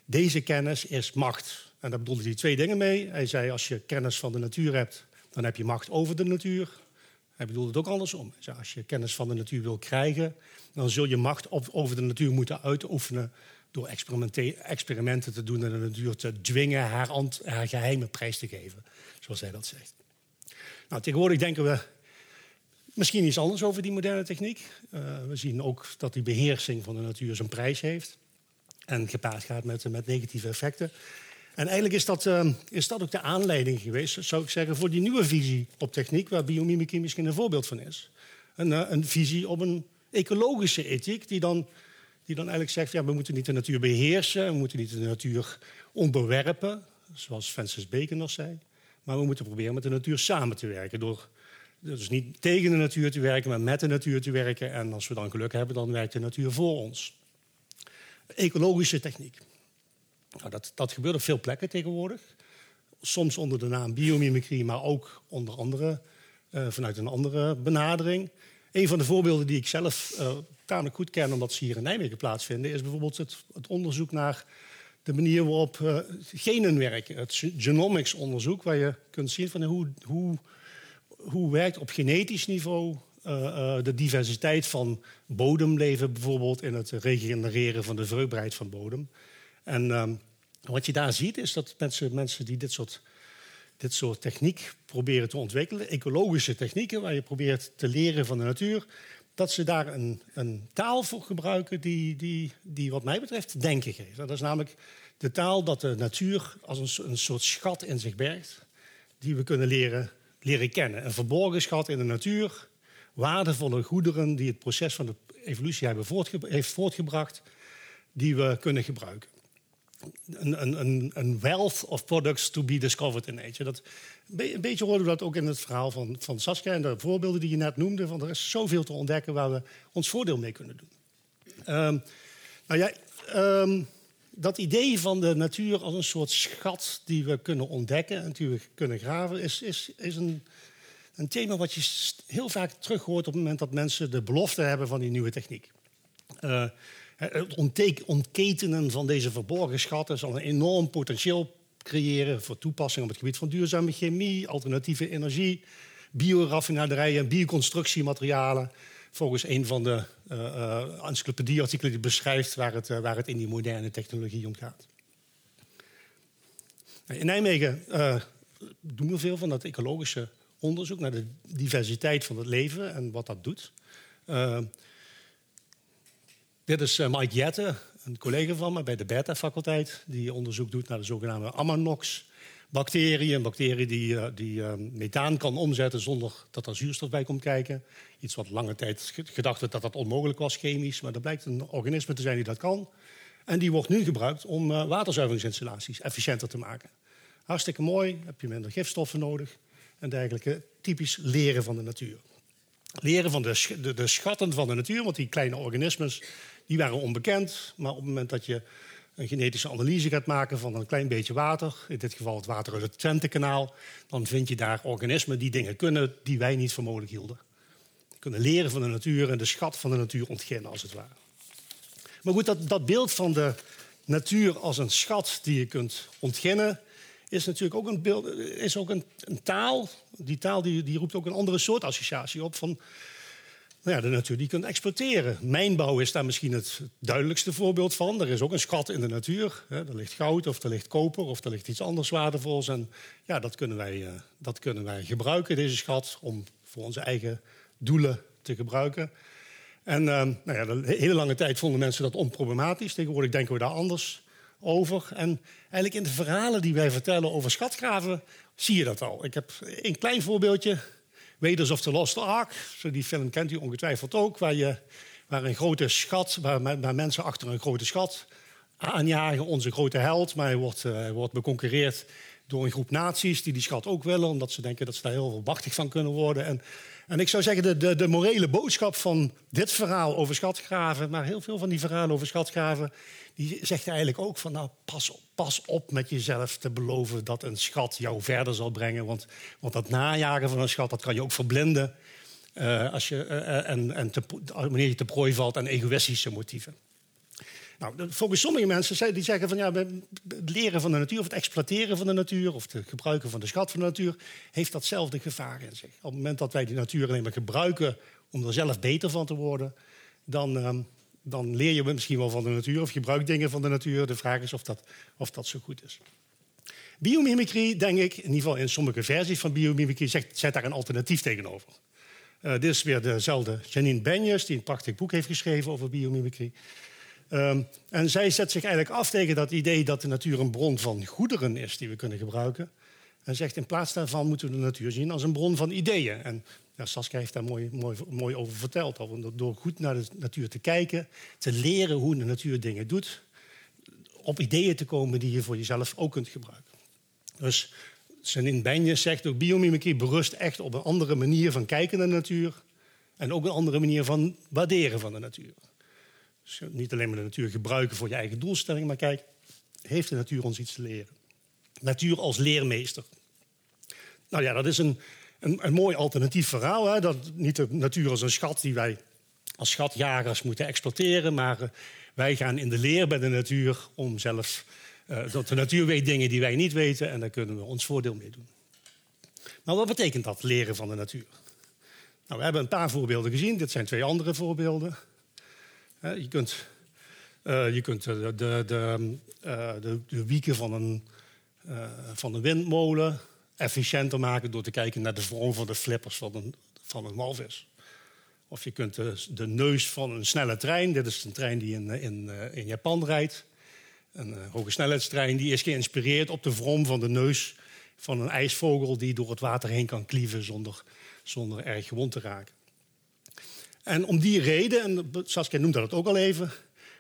deze kennis is macht. En daar bedoelde hij twee dingen mee. Hij zei, als je kennis van de natuur hebt, dan heb je macht over de natuur. Hij bedoelde het ook andersom. Hij zei, als je kennis van de natuur wil krijgen, dan zul je macht over de natuur moeten uitoefenen door experimenten te doen en de natuur te dwingen haar, haar geheime prijs te geven, zoals hij dat zegt. Nou, tegenwoordig denken we Misschien iets anders over die moderne techniek. Uh, we zien ook dat die beheersing van de natuur zijn prijs heeft. En gepaard gaat met, met negatieve effecten. En eigenlijk is dat, uh, is dat ook de aanleiding geweest, zou ik zeggen, voor die nieuwe visie op techniek, waar biomimicry misschien een voorbeeld van is. Een, uh, een visie op een ecologische ethiek, die dan, die dan eigenlijk zegt, ja, we moeten niet de natuur beheersen, we moeten niet de natuur onderwerpen, zoals Francis Bacon nog zei. Maar we moeten proberen met de natuur samen te werken door dus niet tegen de natuur te werken, maar met de natuur te werken. En als we dan geluk hebben, dan werkt de natuur voor ons. Ecologische techniek. Nou, dat, dat gebeurt op veel plekken tegenwoordig. Soms onder de naam biomimicry, maar ook onder andere uh, vanuit een andere benadering. Een van de voorbeelden die ik zelf uh, tamelijk goed ken, omdat ze hier in Nijmegen plaatsvinden, is bijvoorbeeld het, het onderzoek naar de manier waarop uh, genen werken. Het genomics onderzoek, waar je kunt zien van hoe, hoe hoe werkt op genetisch niveau uh, uh, de diversiteit van bodemleven bijvoorbeeld in het regenereren van de vruchtbaarheid van bodem. En um, wat je daar ziet is dat mensen, mensen die dit soort, dit soort techniek proberen te ontwikkelen, ecologische technieken waar je probeert te leren van de natuur, dat ze daar een, een taal voor gebruiken die, die, die wat mij betreft denken geeft. Dat is namelijk de taal dat de natuur als een soort schat in zich bergt, die we kunnen leren leren kennen. Een verborgen schat in de natuur, waardevolle goederen die het proces van de evolutie heeft voortgebracht, die we kunnen gebruiken. Een, een, een, wealth of products to be discovered in nature. Dat, een beetje hoorden we dat ook in het verhaal van, van Saskia en de voorbeelden die je net noemde. Van er is zoveel te ontdekken waar we ons voordeel mee kunnen doen. Um, nou ja, um, dat idee van de natuur als een soort schat die we kunnen ontdekken en die we kunnen graven, is, is, is een, een thema wat je heel vaak terug hoort op het moment dat mensen de belofte hebben van die nieuwe techniek. Uh, het ontketenen van deze verborgen schatten zal een enorm potentieel creëren voor toepassing op het gebied van duurzame chemie, alternatieve energie, bioraffinaderijen en bioconstructiematerialen volgens een van de uh, uh, encyclopedieartikelen die beschrijft waar het, uh, waar het in die moderne technologie om gaat. In Nijmegen doen we veel van dat ecologische onderzoek naar de diversiteit van het leven en wat dat doet. dit is Mike Jette, een collega van me bij de Beta-faculteit, die onderzoek doet naar de zogenaamde Amanox bacteriën. Een bacterie die, die uh, methaan kan omzetten zonder dat er zuurstof bij komt kijken. Iets wat lange tijd gedacht werd dat dat onmogelijk was chemisch. Maar er blijkt een organisme te zijn die dat kan. En die wordt nu gebruikt om uh, waterzuiveringsinstallaties efficiënter te maken. Hartstikke mooi, heb je minder gifstoffen nodig en dergelijke. Typisch leren van de natuur. Leren van de, de, de schatten van de natuur, want die kleine organismes die waren onbekend. Maar op het moment dat je een genetische analyse gaat maken van een klein beetje water, in dit geval het water uit het Twentekanaal, dan vind je daar organismen die dingen kunnen die wij niet voor mogelijk hielden. Die kunnen leren van de natuur en de schat van de natuur ontkennen, als het ware. Maar goed, dat, dat beeld van de natuur als een schat die je kunt ontkennen, is natuurlijk ook een, beeld, is ook een, een taal. Die taal die, die roept ook een andere soort associatie op van nou ja, de natuur die kunt exploiteren. Mijnbouw is daar misschien het duidelijkste voorbeeld van. Er is ook een schat in de natuur. Er ligt goud of er ligt koper of er ligt iets anders waardevols. En ja, dat kunnen wij, eh, dat kunnen wij gebruiken, deze schat, om voor onze eigen doelen te gebruiken. En ehm, nou ja, hele lange tijd vonden mensen dat onproblematisch. Tegenwoordig denken we daar anders over. En eigenlijk in de verhalen die wij vertellen over schatgraven zie je dat al. Ik heb een klein voorbeeldje. Raiders of the Lost Ark. Die film kent u ongetwijfeld ook. Waar, je, waar een grote schat, waar, waar mensen achter een grote schat aanjagen. Onze grote held. Maar hij wordt, uh, wordt beconcurreerd door een groep naties die die schat ook willen. Omdat ze denken dat ze daar heel veel machtig van kunnen worden. En, en ik zou zeggen, de, de, de morele boodschap van dit verhaal over schatgraven... maar heel veel van die verhalen over schatgraven die zegt eigenlijk ook van nou, pas op, pas op met jezelf te beloven dat een schat jou verder zal brengen. Want, want dat najagen van een schat, dat kan je ook verblinden. Uh, als je, uh, en, en te, wanneer je te prooi valt aan egoïstische motieven. Nou, volgens sommige mensen die zeggen van ja, het leren van de natuur of het exploiteren van de natuur of het gebruiken van de schat van de natuur heeft datzelfde gevaar in zich. Op het moment dat wij die natuur alleen maar gebruiken om er zelf beter van te worden, dan, uh, dan leer je misschien wel van de natuur of gebruik dingen van de natuur. De vraag is of dat, of dat zo goed is. Biomimicry, denk ik, in ieder geval in sommige versies van biomimicry, zet, zet daar een alternatief tegenover. Uh, dit is weer dezelfde Janine Benjes, die een prachtig boek heeft geschreven over biomimicry. Um, en zij zet zich eigenlijk af tegen dat idee dat de natuur een bron van goederen is die we kunnen gebruiken. En zegt in plaats daarvan moeten we de natuur zien als een bron van ideeën. En ja, Saskia heeft daar mooi, mooi, mooi over verteld. Over, door goed naar de natuur te kijken, te leren hoe de natuur dingen doet, op ideeën te komen die je voor jezelf ook kunt gebruiken. Dus Sanin Benje zegt ook, biomimicry berust echt op een andere manier van kijken naar de natuur en ook een andere manier van waarderen van de natuur. Dus niet alleen maar de natuur gebruiken voor je eigen doelstelling, maar kijk, heeft de natuur ons iets te leren? Natuur als leermeester. Nou ja, dat is een, een, een mooi alternatief verhaal. Hè? Dat niet de natuur als een schat die wij als schatjagers moeten exploiteren, maar uh, wij gaan in de leer bij de natuur om zelf. Uh, dat de natuur weet dingen die wij niet weten en daar kunnen we ons voordeel mee doen. Maar wat betekent dat, leren van de natuur? Nou, we hebben een paar voorbeelden gezien. Dit zijn twee andere voorbeelden. Je kunt, je kunt de, de, de, de, de wieken van een, van een windmolen efficiënter maken door te kijken naar de vorm van de flippers van een, van een walvis. Of je kunt de, de, neus van een snelle trein, dit is een trein die in, in, eh, in Japan rijdt, een hoge snelheidstrein, die is geïnspireerd op de vorm van de neus van een ijsvogel die door het water heen kan klieven zonder, zonder erg gewond te raken. En om die reden, en Saskia noemde dat ook al even,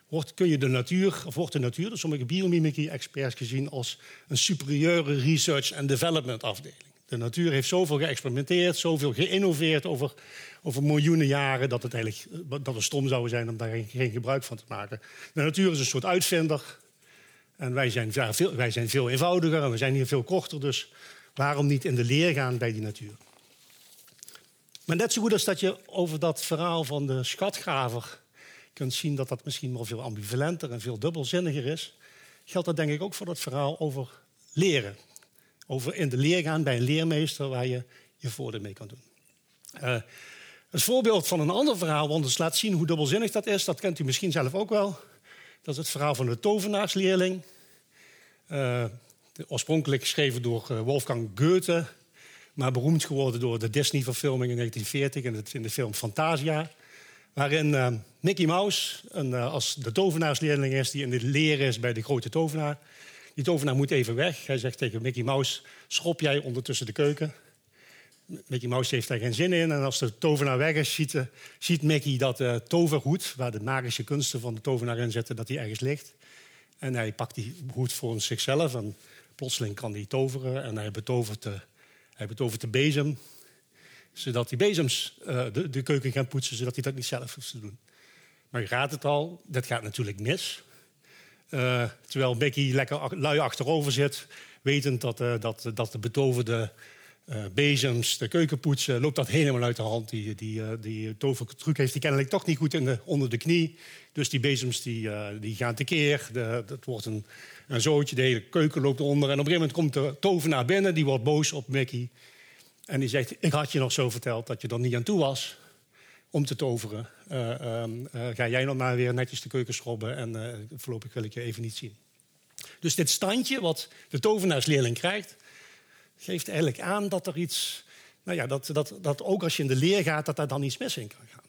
wordt, kun je de natuur, of wordt de natuur door sommige biomimicry-experts gezien als een superieure research en development afdeling. De natuur heeft zoveel geëxperimenteerd, zoveel geïnnoveerd over, over miljoenen jaren, dat, het eigenlijk, dat we stom zouden zijn om daar geen gebruik van te maken. De natuur is een soort uitvinder. En wij zijn, veel, wij zijn veel eenvoudiger en we zijn hier veel korter. Dus waarom niet in de leer gaan bij die natuur? Maar net zo goed als dat je over dat verhaal van de schatgraver kunt zien dat dat misschien wel veel ambivalenter en veel dubbelzinniger is, geldt dat denk ik ook voor dat verhaal over leren. Over in de leer gaan bij een leermeester waar je je voordeel mee kan doen. Uh, een voorbeeld van een ander verhaal, want het laat zien hoe dubbelzinnig dat is, dat kent u misschien zelf ook wel. Dat is het verhaal van de tovenaarsleerling. Uh, oorspronkelijk geschreven door uh, Wolfgang Goethe, maar beroemd geworden door de Disney-verfilming in 1940 in, het, in de film Fantasia. Waarin uh, Mickey Mouse een, uh, als de tovenaarsleerling is die in de leer is bij de grote tovenaar. Die tovenaar moet even weg. Hij zegt tegen Mickey Mouse: Schop jij ondertussen de keuken. Mickey Mouse heeft daar geen zin in. En als de tovenaar weg is, ziet, ziet Mickey dat de toverhoed, waar de magische kunsten van de tovenaar in zitten, dat die ergens ligt. En hij pakt die hoed voor zichzelf. En plotseling kan hij toveren. En hij betovert de, hij betovert de bezem zodat die bezems uh, de, de, keuken gaan poetsen, zodat hij dat niet zelf hoeft te doen. Maar je raadt het al, dat gaat natuurlijk mis. Uh, terwijl Becky lekker lui achterover zit, wetend dat, uh, dat, dat de betoverde bezems de keuken poetsen, loopt dat helemaal uit de hand. Die, die, die tovertruc heeft hij kennelijk toch niet goed in de, onder de knie. Dus die bezems die, die gaan tekeer. De, dat wordt een, een zootje, de hele keuken loopt onder. En op een gegeven moment komt de tovenaar binnen, die wordt boos op Mickey. En die zegt, ik had je nog zo verteld dat je er niet aan toe was om te toveren. Uh, ga jij nog maar weer netjes de keuken schrobben en voorlopig wil ik je even niet zien. Dus dit standje wat de tovenaarsleerling krijgt, geeft eigenlijk aan dat er iets... Nou ja, dat, dat, dat ook als je in de leer gaat, dat daar dan iets mis in kan gaan.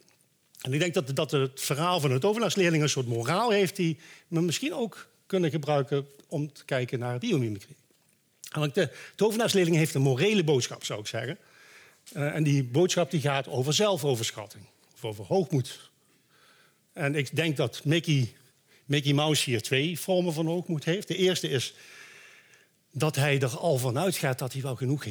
En ik denk dat, dat het verhaal van de tovenaarsleerling een soort moraal heeft... die misschien ook kunnen gebruiken om te kijken naar biomimicry. De tovenaarsleerling heeft een morele boodschap, zou ik zeggen. Uh, en die boodschap die gaat over zelfoverschatting, of over hoogmoed. En ik denk dat Mickey, Mickey Mouse hier twee vormen van hoogmoed heeft. De eerste is dat hij er al van uitgaat dat hij wel genoeg,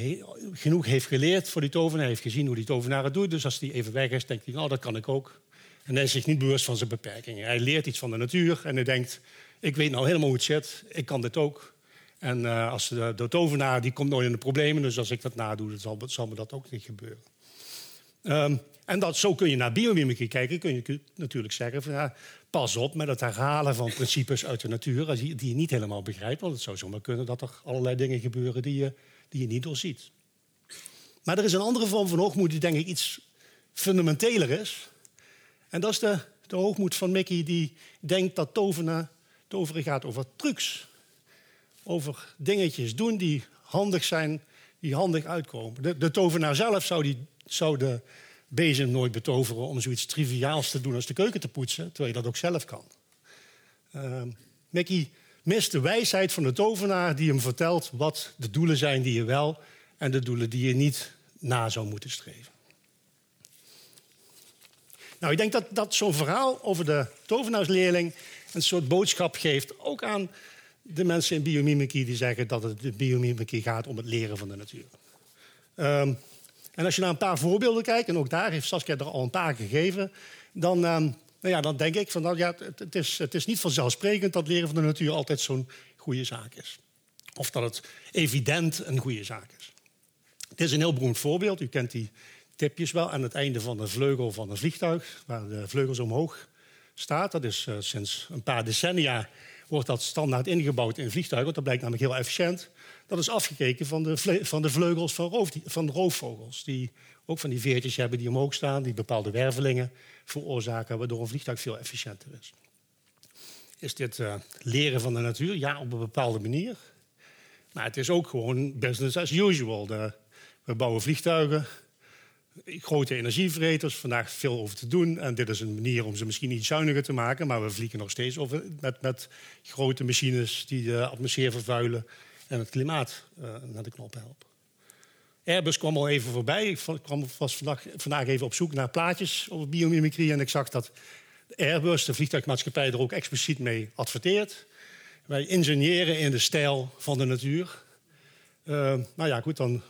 genoeg heeft geleerd voor die tovenaar. Heeft gezien hoe die tovenaar het doet. Dus als hij even weg is, denkt hij, nou, dat kan ik ook. En hij is zich niet bewust van zijn beperkingen. Hij leert iets van de natuur en hij denkt, ik weet nou helemaal hoe het zit. Ik kan dit ook. En uh, als de, de, tovenaar die komt nooit in de problemen, dus als ik dat nadoe, dan zal, zal me dat ook niet gebeuren. Um, en dat, zo kun je naar biomimicry kijken. Kun je natuurlijk zeggen, pas op met het herhalen van principes uit de natuur... die, die je niet helemaal begrijpt. Want het zou zomaar kunnen dat er allerlei dingen gebeuren die je, die je niet doorziet. Maar er is een andere vorm van hoogmoed die denk ik iets fundamenteler is. En dat is de, de hoogmoed van Mickey die denkt dat toveren, toveren gaat over trucs. Over dingetjes doen die handig zijn, die handig uitkomen. De, de tovenaar zelf zou, die, zou de bezem nooit betoveren om zoiets triviaals te doen als de keuken te poetsen, terwijl je dat ook zelf kan. Uh, Mickey mist de wijsheid van de tovenaar die hem vertelt wat de doelen zijn die je wel en de doelen die je niet na zou moeten streven. Nou, ik denk dat, dat zo'n verhaal over de tovenaarsleerling een soort boodschap geeft, ook aan de mensen in biomimicry die zeggen dat het de biomimicry gaat om het leren van de natuur. Um, en als je naar een paar voorbeelden kijkt, en ook daar heeft Saskia er al een paar gegeven, dan, uh, nou ja, dan denk ik van nou ja, het, het, is, het is niet vanzelfsprekend dat leren van de natuur altijd zo'n goede zaak is. Of dat het evident een goede zaak is. Het is een heel beroemd voorbeeld. U kent die tipjes wel aan het einde van de vleugel van een vliegtuig, waar de vleugels omhoog staat. Dat is uh, sinds een paar decennia wordt dat standaard ingebouwd in vliegtuigen. Dat blijkt namelijk heel efficiënt. Dat is afgekeken van de, van de vleugels van, roof, van roofvogels. Die ook van die veertjes hebben die omhoog staan, die bepaalde wervelingen veroorzaken, waardoor een vliegtuig veel efficiënter is. Is dit uh, leren van de natuur? Ja, op een bepaalde manier. Maar het is ook gewoon business as usual. We bouwen vliegtuigen, grote energievreters, vandaag veel over te doen. En dit is een manier om ze misschien iets zuiniger te maken. Maar we vliegen nog steeds over, met, met grote machines die de atmosfeer vervuilen en het klimaat uh, naar de knop helpen. Airbus kwam al even voorbij. Ik kwam, was vandaag, vandaag even op zoek naar plaatjes over biomimicry. En ik zag dat Airbus, de vliegtuigmaatschappij, er ook expliciet mee adverteert. Wij ingeniëren in de stijl van de natuur. Uh, nou ja, goed, dan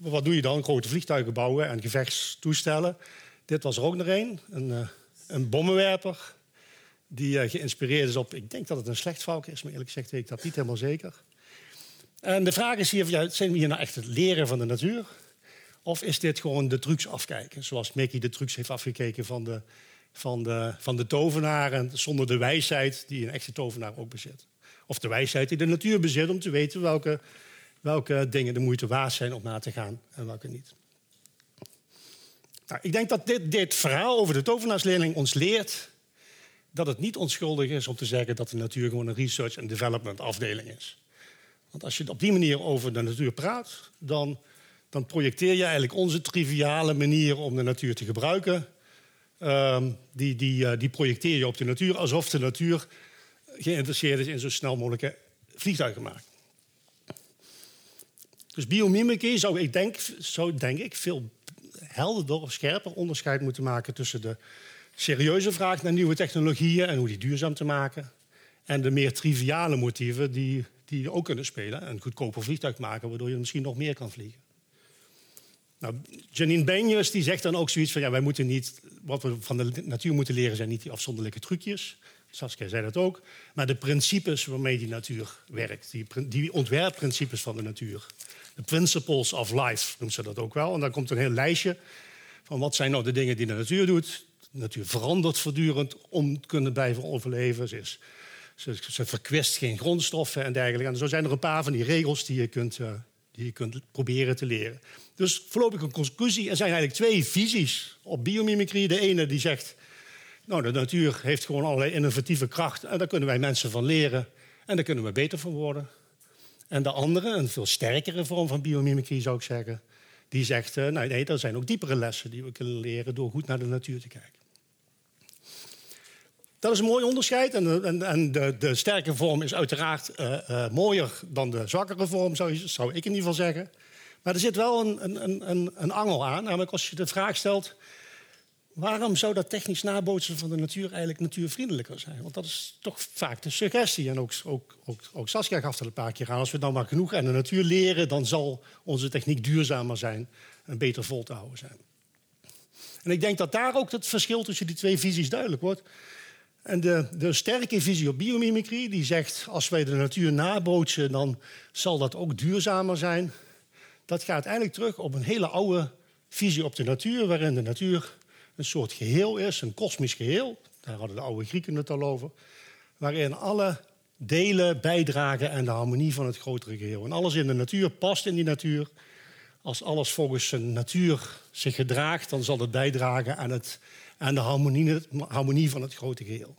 wat doe je dan? Grote vliegtuigen bouwen en gevechtstoestellen. Dit was er ook nog een, een, uh, een bommenwerper. Die uh, geïnspireerd is op, ik denk dat het een slechtvalk is, maar eerlijk gezegd weet ik dat niet helemaal zeker. En de vraag is hier, zijn we hier nou echt het leren van de natuur? Of is dit gewoon de trucs afkijken? Zoals Mickey de trucs heeft afgekeken van de, van de, van de tovenaar... en zonder de wijsheid die een echte tovenaar ook bezit. Of de wijsheid die de natuur bezit om te weten welke, welke dingen de moeite waard zijn om na te gaan en welke niet. Nou, ik denk dat dit, dit verhaal over de tovenaarsleerling ons leert dat het niet onschuldig is om te zeggen dat de natuur gewoon een research en development afdeling is. Want als je op die manier over de natuur praat, dan, dan projecteer je eigenlijk onze triviale manier om de natuur te gebruiken. Um, die, die, uh, die projecteer je op de natuur alsof de natuur geïnteresseerd is in zo snel mogelijke vliegtuigen maken. Dus biomimicry zou ik denk, denk ik veel helderder of scherper onderscheid moeten maken tussen de serieuze vraag naar nieuwe technologieën en hoe die duurzaam te maken. En de meer triviale motieven die die ook kunnen spelen. Een goedkoper vliegtuig maken, waardoor je misschien nog meer kan vliegen. Nou, Janine Benjes die zegt dan ook zoiets van... Ja, wij moeten niet, wat we van de natuur moeten leren zijn niet die afzonderlijke trucjes. Saskia zei dat ook. Maar de principes waarmee die natuur werkt. Die, die ontwerpprincipes van de natuur. De principles of life noemt ze dat ook wel. En dan komt een heel lijstje van wat zijn nou de dingen die de natuur doet. De natuur verandert voortdurend om te kunnen blijven overleven. Ze is ze, verkwist geen grondstoffen en dergelijke. En zo zijn er een paar van die regels die je kunt, uh, die je kunt proberen te leren. Dus voorlopig een conclusie. Er zijn eigenlijk twee visies op biomimicry. De ene die zegt, nou, de natuur heeft gewoon allerlei innovatieve kracht... en daar kunnen wij mensen van leren en daar kunnen we beter van worden. En de andere, een veel sterkere vorm van biomimicry zou ik zeggen... die zegt, uh, nee, nee, er zijn ook diepere lessen die we kunnen leren... door goed naar de natuur te kijken. Dat is een mooi onderscheid. En, en, en de, de, sterke vorm is uiteraard uh, mooier dan de zwakkere vorm, zou, zou, ik in ieder geval zeggen. Maar er zit wel een, een, een, een angel aan. Namelijk als je de vraag stelt... waarom zou dat technisch nabootsen van de natuur eigenlijk natuurvriendelijker zijn? Want dat is toch vaak de suggestie. En ook, ook, ook, Saskia gaf er een paar keer aan. Als we dan maar genoeg aan de natuur leren... dan zal onze techniek duurzamer zijn en beter vol te houden zijn. En ik denk dat daar ook het verschil tussen die twee visies duidelijk wordt. En de, de sterke visie op biomimicry, die zegt... als wij de natuur nabootsen, dan zal dat ook duurzamer zijn. Dat gaat eigenlijk terug op een hele oude visie op de natuur... waarin de natuur een soort geheel is, een kosmisch geheel. Daar hadden de oude Grieken het al over. Waarin alle delen bijdragen aan de harmonie van het grotere geheel. En alles in de natuur past in die natuur. Als alles volgens zijn natuur zich gedraagt... dan zal het bijdragen aan het aan de harmonie, van het grote geheel.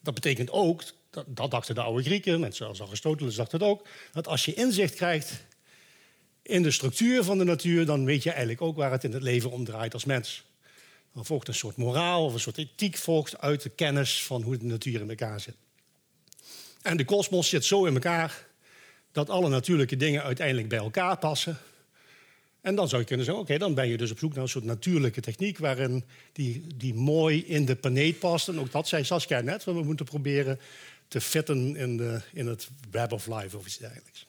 Dat betekent ook, dat, dat dachten de oude Grieken, mensen zoals Aristoteles dacht het ook, dat als je inzicht krijgt in de structuur van de natuur, dan weet je eigenlijk ook waar het in het leven om draait als mens. Dan volgt een soort moraal of een soort ethiek volgt uit de kennis van hoe de natuur in elkaar zit. En de kosmos zit zo in elkaar dat alle natuurlijke dingen uiteindelijk bij elkaar passen. En dan zou je kunnen zeggen, oké, dan ben je dus op zoek naar een soort natuurlijke techniek... waarin die, die mooi in de planeet past. En ook dat zei Saskia net, we moeten proberen te fitten in, de, in het web of life of iets dergelijks.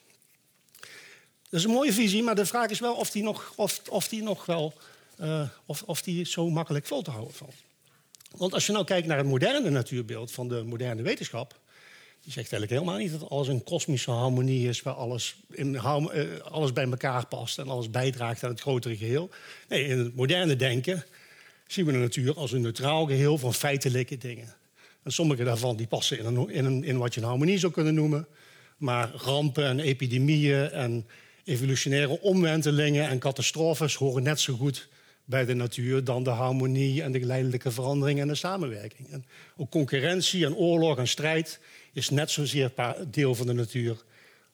Dat is een mooie visie, maar de vraag is wel of die nog, of, of die nog wel... Uh, of, of die zo makkelijk vol te houden valt. Want als je nou kijkt naar het moderne natuurbeeld van de moderne wetenschap... Die zegt eigenlijk helemaal niet dat alles een kosmische harmonie is, waar alles, in, uh, alles bij elkaar past en alles bijdraagt aan het grotere geheel. Nee, in het moderne denken zien we de natuur als een neutraal geheel van feitelijke dingen. En sommige daarvan die passen in, een, in, in wat je een harmonie zou kunnen noemen. Maar rampen en epidemieën en evolutionaire omwentelingen en catastrofes horen net zo goed bij de natuur dan de harmonie en de geleidelijke verandering en de samenwerking. En ook concurrentie en oorlog en strijd is net zozeer deel van de natuur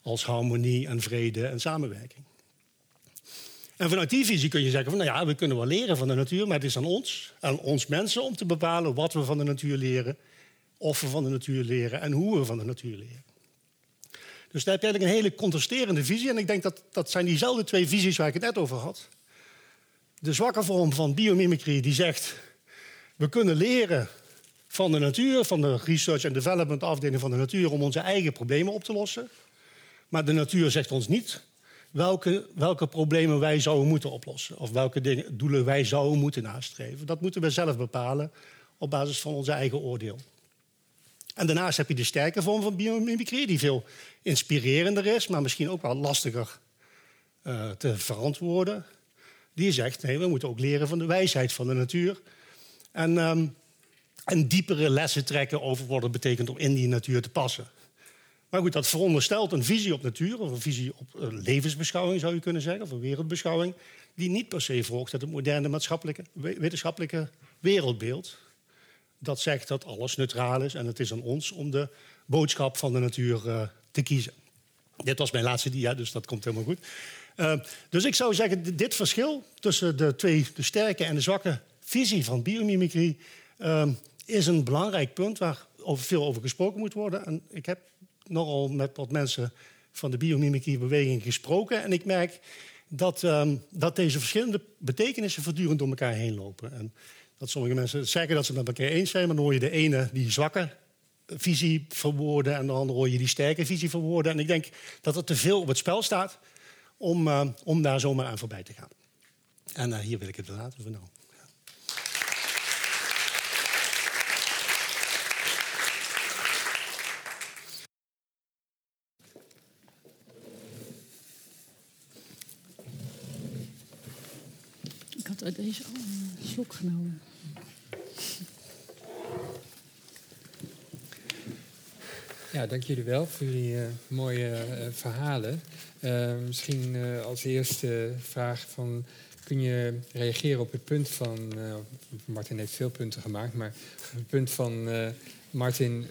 als harmonie en vrede en samenwerking. En vanuit die visie kun je zeggen van, nou ja, we kunnen wel leren van de natuur, maar het is aan ons, aan ons mensen om te bepalen wat we van de natuur leren, of we van de natuur leren en hoe we van de natuur leren. Dus daar heb je eigenlijk een hele contrasterende visie. En ik denk dat dat zijn diezelfde twee visies waar ik het net over had. De zwakke vorm van biomimicry die zegt... we kunnen leren van de natuur, van de research and development afdeling van de natuur... om onze eigen problemen op te lossen. Maar de natuur zegt ons niet welke, welke problemen wij zouden moeten oplossen. Of welke dingen, doelen wij zouden moeten nastreven. Dat moeten we zelf bepalen op basis van onze eigen oordeel. En daarnaast heb je de sterke vorm van biomimicry... die veel inspirerender is, maar misschien ook wel lastiger uh, te verantwoorden die zegt, nee, we moeten ook leren van de wijsheid van de natuur. En, um, en diepere lessen trekken over wat het betekent om in die natuur te passen. Maar goed, dat veronderstelt een visie op natuur, of een visie op een eh, levensbeschouwing zou je kunnen zeggen, of een wereldbeschouwing, die niet per se volgt uit het moderne maatschappelijke, wetenschappelijke wereldbeeld. Dat zegt dat alles neutraal is en het is aan ons om de boodschap van de natuur uh, te kiezen. Dit was mijn laatste dia, dus dat komt helemaal goed. Uh, dus ik zou zeggen, dit verschil tussen de twee, de sterke en de zwakke visie van biomimicry, uh, is een belangrijk punt waar over, veel over gesproken moet worden. En ik heb nogal met wat mensen van de biomimicry-beweging gesproken. En ik merk dat, um, dat deze verschillende betekenissen voortdurend door elkaar heen lopen. En dat sommige mensen zeggen dat ze het met elkaar eens zijn, maar dan hoor je de ene die zwakke visie verwoorden en de andere hoor je die sterke visie verwoorden. En ik denk dat er te veel op het spel staat om, uh, om daar zomaar aan voorbij te gaan. En uh, hier wil ik het laten voor. Ik had uit deze al een slok genomen. Ja, dank jullie wel voor jullie uh, mooie uh, verhalen. Uh, misschien als eerste vraag van... kun je reageren op het punt van... Martin heeft veel punten gemaakt, maar op het punt van Martin,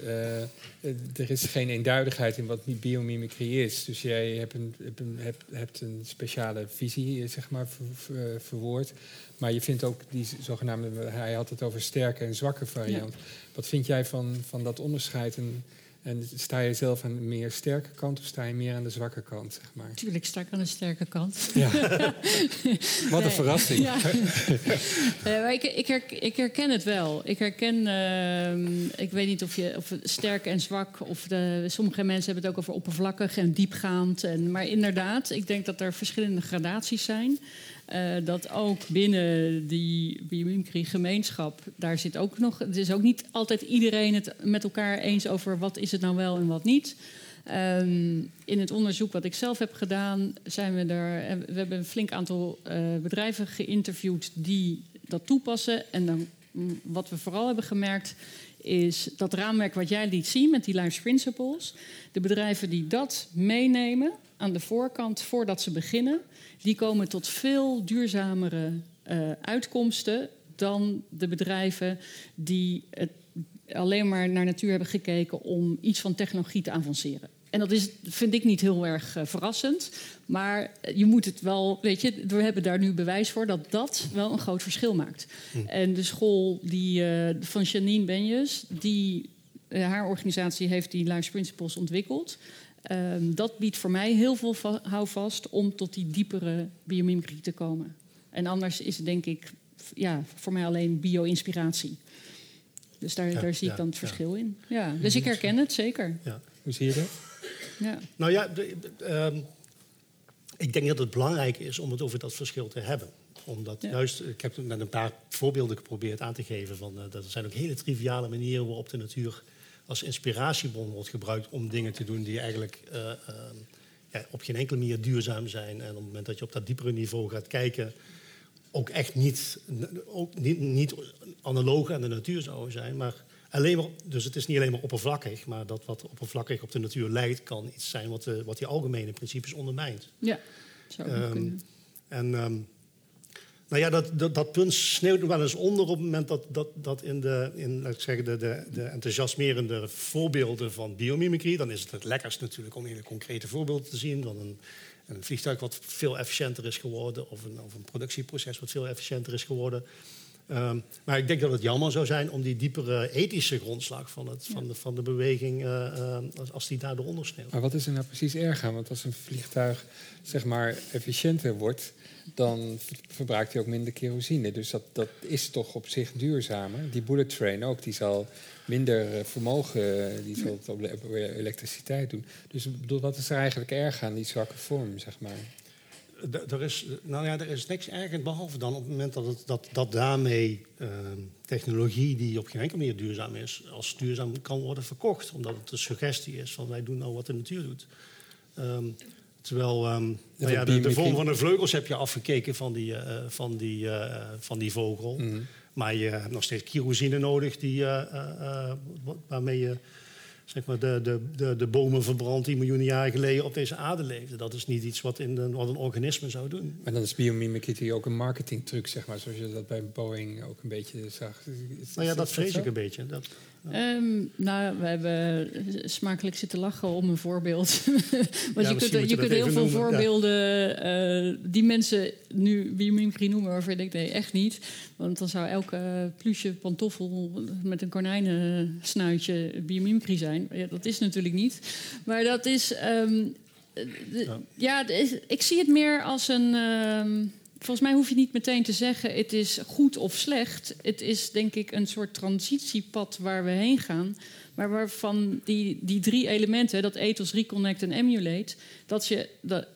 er is geen eenduidigheid in wat biomimicry is. Dus jij hebt een, hebt een, hebt, hebt een speciale visie, zeg maar, ver, ver, verwoord. Maar je vindt ook die zogenaamde, hij had het over sterke en zwakke variant. Ja. Wat vind jij van, van dat onderscheid? En, en sta je zelf aan de meer sterke kant of sta je meer aan de zwakke kant? Zeg maar? Tuurlijk sta ik aan de sterke kant. Ja. (laughs) Wat een verrassing. Ja. (laughs) uh, ik, ik, her, ik, herken het wel. Ik herken, uh, ik weet niet of je of sterk en zwak, of de, sommige mensen hebben het ook over oppervlakkig en diepgaand. En, maar inderdaad, ik denk dat er verschillende gradaties zijn. Uh, dat ook binnen die biomimicry-gemeenschap, daar zit ook nog. Het is ook niet altijd iedereen het met elkaar eens over wat is het nou wel en wat niet. Um, in het onderzoek wat ik zelf heb gedaan, zijn we er. We hebben een flink aantal uh, bedrijven geïnterviewd die dat toepassen. En dan, wat we vooral hebben gemerkt, is dat raamwerk wat jij liet zien met die Life Principles. De bedrijven die dat meenemen aan de voorkant voordat ze beginnen die komen tot veel duurzamere uh, uitkomsten dan de bedrijven die het alleen maar naar natuur hebben gekeken om iets van technologie te avanceren. En dat is, vind ik niet heel erg uh, verrassend. Maar je moet het wel, weet je, we hebben daar nu bewijs voor dat dat wel een groot verschil maakt. Hm. En de school die, uh, van Janine Benjes, die, haar organisatie heeft die Life Principles ontwikkeld. Um, dat biedt voor mij heel veel houvast om tot die diepere biomimicry te komen. En anders is het denk ik ja, voor mij alleen bio-inspiratie. Dus daar, ja, daar zie ik dan het verschil in. Ja, dus ik herken het zeker. Hoe zie je dat? Ja. Nou ja, de, um, ik denk dat het belangrijk is om het over dat verschil te hebben omdat juist, ik heb met een paar voorbeelden geprobeerd aan te geven. Van, uh, dat er zijn ook hele triviale manieren waarop de natuur als inspiratiebron wordt gebruikt om dingen te doen die eigenlijk uh, uh, ja, op geen enkele manier duurzaam zijn. En op het moment dat je op dat diepere niveau gaat kijken, ook echt niet, ook niet, niet analoog aan de natuur zouden zijn. Maar alleen maar, dus het is niet alleen maar oppervlakkig, maar dat wat oppervlakkig op de natuur lijkt, kan iets zijn wat, de, wat die algemene principes ondermijnt. Ja, zou um, kunnen. En um, nou ja, dat, dat, punt sneeuwt wel eens onder op het moment dat, dat, dat in, de, in laat zeggen, de, de, de enthousiasmerende voorbeelden van biomimicry, dan is het het lekkerst natuurlijk om hele concrete voorbeelden te zien van een, een vliegtuig wat veel efficiënter is geworden of een, of een productieproces wat veel efficiënter is geworden. Um, maar ik denk dat het jammer zou zijn om die diepere ethische grondslag van, het, van, de, van de beweging, uh, uh, als die daardoor ondersneeuwt. Maar wat is er nou precies erg aan? Want als een vliegtuig zeg maar efficiënter wordt, dan verbruikt hij ook minder kerosine. Dus dat, dat is toch op zich duurzamer. Die bullet train ook, die zal minder vermogen, die zal het op elektriciteit doen. Dus bedoel, wat is er eigenlijk erg aan die zwakke vorm, zeg maar? Er is, nou ja, er is niks erg behalve dan op het moment dat, het, dat, dat daarmee uh, technologie die op geen enkele manier duurzaam is, als duurzaam kan worden verkocht. Omdat het een suggestie is van wij doen nou wat de natuur doet. Um, terwijl um, nou ja, de, de, vorm van de vleugels heb je afgekeken van die, uh, van die, uh, van die vogel. Mm -hmm. Maar je hebt nog steeds kerosine nodig die, uh, waarmee je zeg maar, de, de, de, de bomen verbrand die miljoenen jaren geleden op deze aarde leefden. Dat is niet iets wat, in de, wat een organisme zou doen. Maar dan is biomimicry ook een marketingtruc, zeg maar, zoals je dat bij Boeing ook een beetje zag. Is, nou ja, dat vrees ik een beetje. Dat, Um, nou, we hebben smakelijk zitten lachen om een voorbeeld. (laughs) Want ja, je kunt, je kunt heel veel noemen. voorbeelden uh, die mensen nu biomimicry noemen waarvan je denkt, nee, echt niet. Want dan zou elke pluche pantoffel met een konijnensnuitje biomimicry zijn. Ja, dat is natuurlijk niet. Maar dat is... Um, ja, ja is, ik zie het meer als een... Um, Volgens mij hoef je niet meteen te zeggen het is goed of slecht. Het is denk ik een soort transitiepad waar we heen gaan. Maar waarvan die, die drie elementen, dat ethos, reconnect en emulate, dat je. Dat,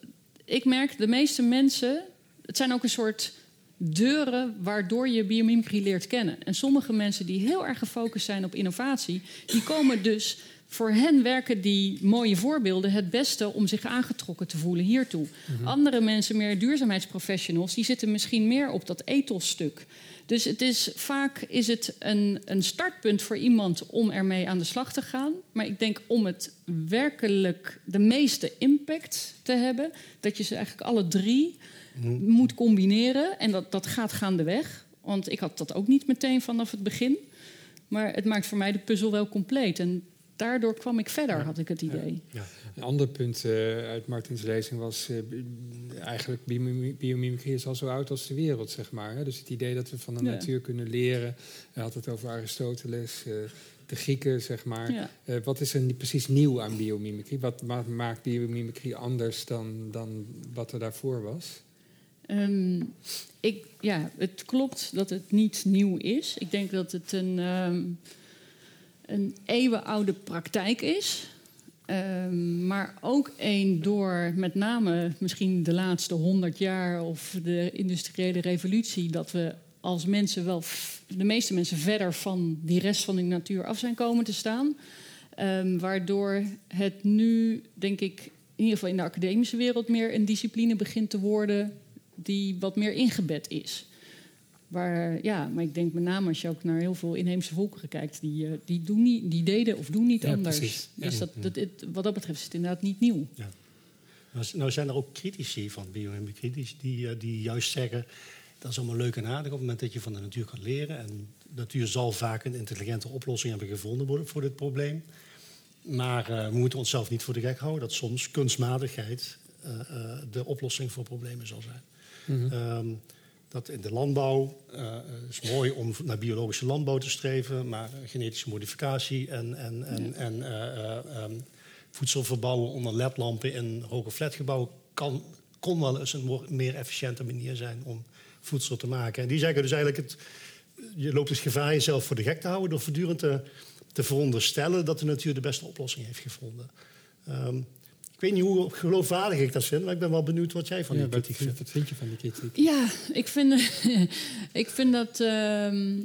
ik merk de meeste mensen, het zijn ook een soort deuren waardoor je biomimicry leert kennen. En sommige mensen die heel erg gefocust zijn op innovatie, die komen dus voor hen werken die mooie voorbeelden het beste om zich aangetrokken te voelen hiertoe. Mm Andere mensen, meer duurzaamheidsprofessionals, die zitten misschien meer op dat ethosstuk. Dus het is, vaak is het een, een startpunt voor iemand om ermee aan de slag te gaan. Maar ik denk om het werkelijk de meeste impact te hebben, dat je ze eigenlijk alle drie mm moet combineren. En dat, dat gaat gaandeweg. Want ik had dat ook niet meteen vanaf het begin. Maar het maakt voor mij de puzzel wel compleet. En daardoor kwam ik verder, had ik het idee. Ja. Een ander punt uh, uit Martins lezing was... Uh, eigenlijk biomimicrie is al zo oud als de wereld, zeg maar. Hè? Dus het idee dat we van de ja. natuur kunnen leren. Hij had het over Aristoteles, uh, de Grieken, zeg maar. Wat is er precies nieuw aan biomimicrie? Wat maakt biomimicrie anders dan, dan wat er daarvoor was? Um, ik, ja, het klopt dat het niet nieuw is. Ik denk dat het een, um, een eeuwenoude praktijk is. Um, maar ook een door met name misschien de laatste honderd jaar of de industriële revolutie, dat we als mensen wel, de meeste mensen verder van die rest van de natuur af zijn komen te staan. Um, waardoor het nu, denk ik, in ieder geval in de academische wereld meer een discipline begint te worden die wat meer ingebed is. Waar, ja, maar ik denk met name als je ook naar heel veel inheemse volkeren kijkt, die, uh, die, doen niet, die deden of doen niet ja, anders. Precies. Dus dat, dat, het, wat dat betreft is het inderdaad niet nieuw. Ja. Nou, nou zijn er ook critici van biomimicrie die, die, uh, die juist zeggen dat is allemaal leuk en aardig op het moment dat je van de natuur kan leren. En de natuur zal vaak een intelligente oplossing hebben gevonden voor dit probleem. Maar uh, we moeten onszelf niet voor de gek houden dat soms kunstmatigheid de oplossing voor problemen zal zijn. Mm -hmm. um, dat in de landbouw uh, is mooi om naar biologische landbouw te streven, maar genetische modificatie en, en, en, en uh, um, voedsel verbouwen onder ledlampen in hoge flatgebouwen kan, kon wel eens een meer efficiënte manier zijn om voedsel te maken. En die zeggen dus eigenlijk, het, je loopt het gevaar jezelf voor de gek te houden door voortdurend te, te veronderstellen dat de natuur de beste oplossing heeft gevonden. Um, ik weet niet hoe geloofwaardig ik dat vind, maar ik ben wel benieuwd wat jij van ja, die kritiek vindt. Wat vind je van die kritiek? Ja, ik vind, (laughs) ik vind dat. Uh,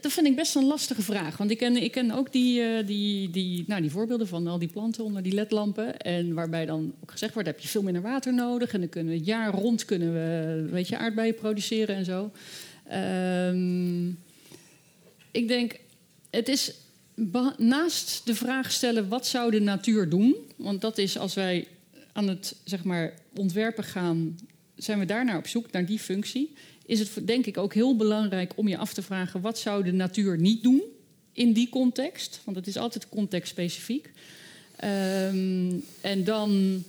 dat vind ik best een lastige vraag. Want ik ken, ik ken ook die, uh, die, die, nou, die voorbeelden van al die planten onder die ledlampen. En waarbij dan ook gezegd wordt, heb je veel minder water nodig. En dan kunnen we het jaar rond kunnen we, weet je, aardbeien produceren en zo. Um, ik denk, het is naast de vraag stellen wat zou de natuur doen, want dat is als wij aan het zeg maar, ontwerpen gaan, zijn we daarnaar op zoek, naar die functie, is het denk ik ook heel belangrijk om je af te vragen wat zou de natuur niet doen in die context, want het is altijd contextspecifiek. Um, en dan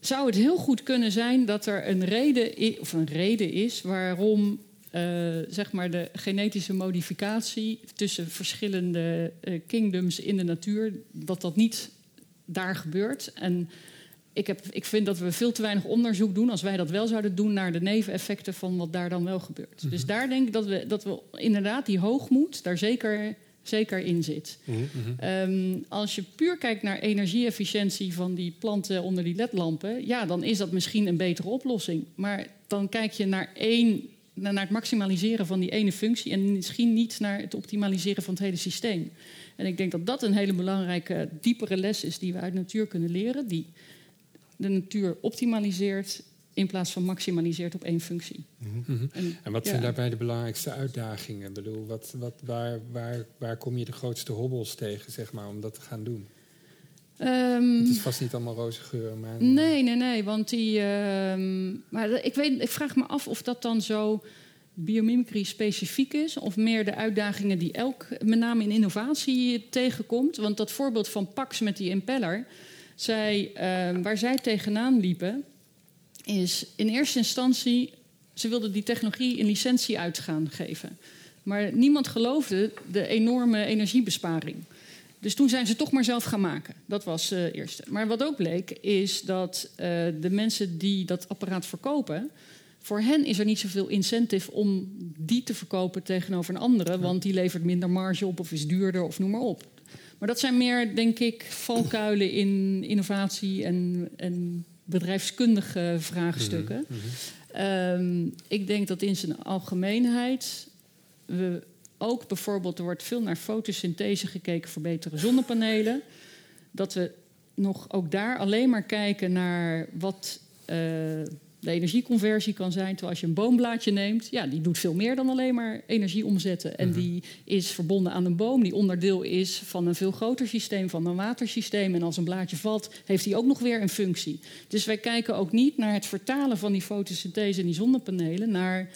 zou het heel goed kunnen zijn dat er een reden, of een reden is waarom uh, zeg maar de genetische modificatie tussen verschillende uh, kingdoms in de natuur, dat dat niet daar gebeurt. En ik, heb, ik vind dat we veel te weinig onderzoek doen als wij dat wel zouden doen naar de neveneffecten van wat daar dan wel gebeurt. Mm -hmm. Dus daar denk ik dat we, dat we inderdaad die hoogmoed daar zeker, zeker in zit. Mm -hmm. um, als je puur kijkt naar energieefficiëntie van die planten onder die ledlampen, ja, dan is dat misschien een betere oplossing. Maar dan kijk je naar één naar het maximaliseren van die ene functie en misschien niet naar het optimaliseren van het hele systeem. En ik denk dat dat een hele belangrijke, diepere les is die we uit natuur kunnen leren, die de natuur optimaliseert in plaats van maximaliseert op één functie. Mm -hmm. en, en, wat ja. zijn daarbij de belangrijkste uitdagingen? Ik bedoel, wat, wat, waar, waar, waar kom je de grootste hobbels tegen, zeg maar, om dat te gaan doen? Um, het is vast niet allemaal roze geur, maar... Nee, nee, nee, want die... Uh, maar ik, weet, ik vraag me af of dat dan zo biomimicry specifiek is... of meer de uitdagingen die elk, met name in innovatie, tegenkomt. Want dat voorbeeld van Pax met die impeller... Zij, uh, waar zij tegenaan liepen, is in eerste instantie... ze wilden die technologie in licentie uit gaan geven. Maar niemand geloofde de enorme energiebesparing... Dus toen zijn ze toch maar zelf gaan maken. Dat was het uh, eerste. Maar wat ook bleek, is dat uh, de mensen die dat apparaat verkopen. Voor hen is er niet zoveel incentive om die te verkopen tegenover een andere. Want die levert minder marge op of is duurder of noem maar op. Maar dat zijn meer, denk ik, valkuilen in innovatie en, en bedrijfskundige vraagstukken. Mm -hmm. um, ik denk dat in zijn algemeenheid we ook bijvoorbeeld, er wordt veel naar fotosynthese gekeken voor betere zonnepanelen. Dat we nog ook daar alleen maar kijken naar wat uh, de energieconversie kan zijn. Terwijl als je een boomblaadje neemt, ja, die doet veel meer dan alleen maar energie omzetten. En die is verbonden aan een boom, die onderdeel is van een veel groter systeem, van een watersysteem. En als een blaadje valt, heeft die ook nog weer een functie. Dus wij kijken ook niet naar het vertalen van die fotosynthese en die zonnepanelen naar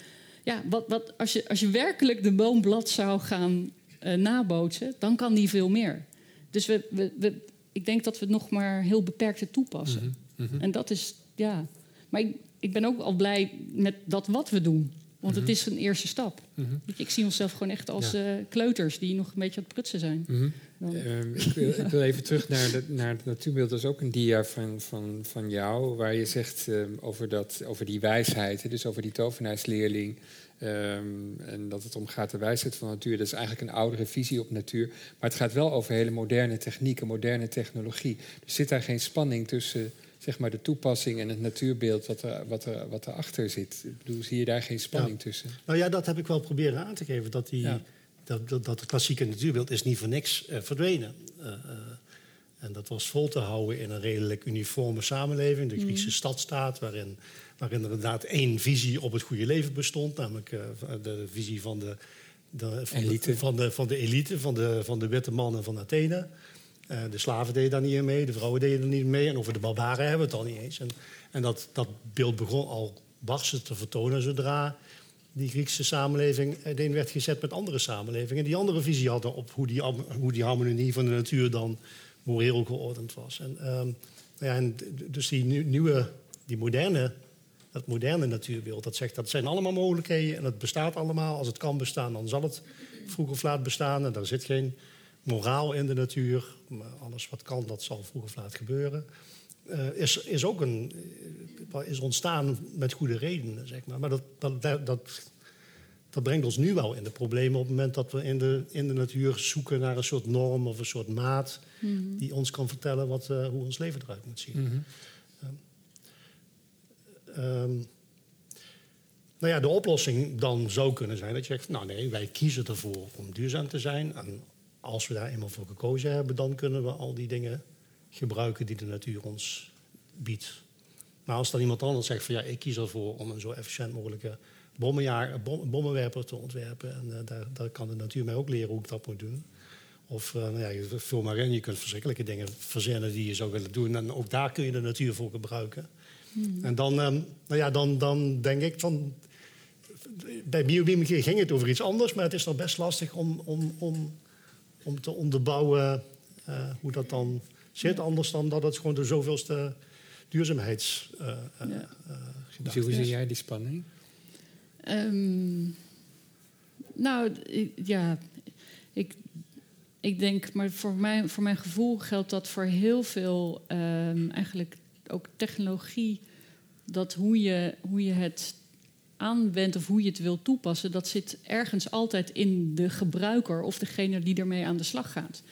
ja, wat, wat, als, je, als je werkelijk de boomblad zou gaan eh, nabootsen, dan kan die veel meer. Dus we, we, we, ik denk dat we het nog maar heel beperkte toepassen. Mhm, En dat is, ja. Maar ik, ik ben ook al blij met dat wat we doen. Want het is een eerste stap. Mhm. Ik zie onszelf gewoon echt als eh, kleuters die nog een beetje aan het prutsen zijn. Mhm. Ehm, ik, wil, ik wil even terug naar, de, naar het natuurbeeld. Dat is ook een dia van, van, van jou, waar je zegt ehm, over, dat, over die wijsheid, dus over die tovenaarsleerling. ehm, en dat het om gaat de wijsheid van natuur. Dat is eigenlijk een oudere visie op natuur. Maar het gaat wel over hele moderne technieken, moderne technologie. Dus zit daar geen spanning tussen zeg maar, de toepassing en het natuurbeeld wat, er, wat, er, wat erachter zit? Ik bedoel, zie je daar geen spanning tussen? Nou ja, dat heb ik wel proberen aan te geven. Dat, die, Ja. dat, dat, dat het klassieke natuurbeeld is niet voor niks eh, verdwenen. Eh, eh, en dat was vol te houden in een redelijk uniforme samenleving. De Griekse stadstaat, waarin, waarin er inderdaad één visie op het goede leven bestond. Namelijk de visie van de, de, van, Elite. De, van, de, van de elite, van de, van de witte mannen van Athene. Eh, de slaven deden daar niet in mee, de vrouwen deden er niet mee. En over de barbaren hebben we het al niet eens. En, en dat, dat beeld begon al barsten te vertonen zodra die Griekse samenleving uiteen werd gezet met andere samenlevingen. Die andere visie hadden op hoe die, hoe die harmonie van de natuur dan moreel geordend was. En, ehm, nou ja, en dus die nieuw- nieuwe, die moderne, dat moderne natuurbeeld, dat zegt dat zijn allemaal mogelijkheden en het bestaat allemaal. Als het kan bestaan, dan zal het vroeg of laat bestaan. En er zit geen moraal in de natuur. Maar alles wat kan, dat zal vroeg of laat gebeuren. Eh, is, is ook een, eh, is ontstaan met goede redenen, zeg maar. Maar dat, dat, dat, dat, brengt ons nu wel in de problemen op het moment dat we in de, in de natuur zoeken naar een soort norm of een soort maat die ons kan vertellen wat, eh, hoe ons leven eruit moet zien. Mhm. Ehm, nou ja, de oplossing dan zou kunnen zijn dat je zegt, nou nee, wij kiezen ervoor om duurzaam te zijn. En als we daar eenmaal voor gekozen hebben, dan kunnen we al die dingen gebruiken die de natuur ons biedt. Maar als dan iemand anders zegt van ja, ik kies ervoor om een zo efficiënt mogelijke bommenjaar, bom, bommenwerper te ontwerpen. En eh, daar, daar kan de natuur mij ook leren hoe ik dat moet doen. Of uh, nou ja, je- vul maar in, je kunt verschrikkelijke dingen verzinnen die je zou willen doen. En ook daar kun je de natuur voor gebruiken. En dan, ehm, nou ja, dan, dan denk ik van. Bij biomimicry ging het over iets anders, maar het is nog best lastig om, om, om, om te onderbouwen eh, hoe dat dan zit. Anders dan dat het gewoon de zoveelste duurzaamheids. eh, eh, Ja. Dus hoe zie jij die spanning? Ehm, nou, ja, ik, ik denk, maar voor mijn, voor mijn gevoel geldt dat voor heel veel, ehm, eigenlijk ook technologie, dat hoe je, hoe je het aanwendt of hoe je het wil toepassen, dat zit ergens altijd in de gebruiker of degene die ermee aan de slag gaat.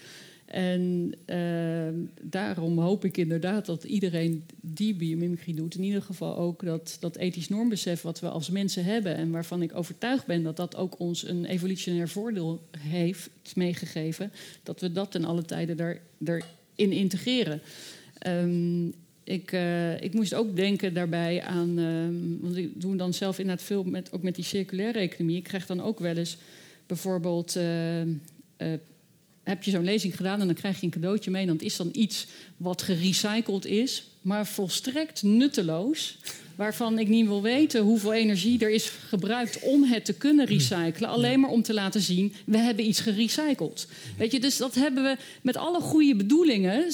En ehm, daarom hoop ik inderdaad dat iedereen die biomimicry doet, in ieder geval ook dat, dat ethisch normbesef wat we als mensen hebben en waarvan ik overtuigd ben dat dat ook ons een evolutionair voordeel heeft meegegeven, dat we dat ten alle tijden daar, daarin integreren. Ehm, ik, eh, ik moest ook denken daarbij aan, ehm, want ik doe dan zelf inderdaad veel met, ook met die circulaire economie. Ik krijg dan ook wel eens bijvoorbeeld eh, eh, heb je zo'n lezing gedaan en dan krijg je een cadeautje mee. En dat is dan iets wat gerecycled is, maar volstrekt nutteloos. Waarvan ik niet wil weten hoeveel energie er is gebruikt om het te kunnen recyclen. Alleen maar om te laten zien, we hebben iets gerecycled. Weet je, dus dat hebben we met alle goede bedoelingen.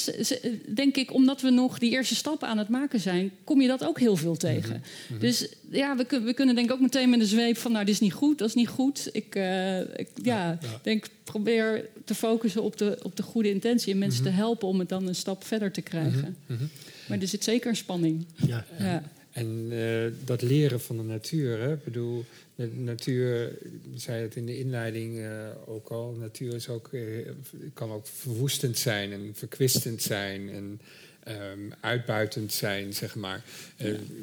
Denk ik, omdat we nog die eerste stappen aan het maken zijn, kom je dat ook heel veel tegen. Dus ja, we, kun- we kunnen denk ik ook meteen met een zweep van, nou, dit is niet goed, dat is niet goed. Ik, eh, ik ja, denk, probeer te focussen op de, op de goede intentie en mensen te helpen om het dan een stap verder te krijgen. Maar er zit zeker een spanning. Ja. Ja. En eh, dat leren van de natuur, hè? Ik bedoel, de natuur, je zei het in de inleiding eh, ook al, natuur is ook, eh, kan ook verwoestend zijn en verkwistend zijn en ehm, uitbuitend zijn, zeg maar.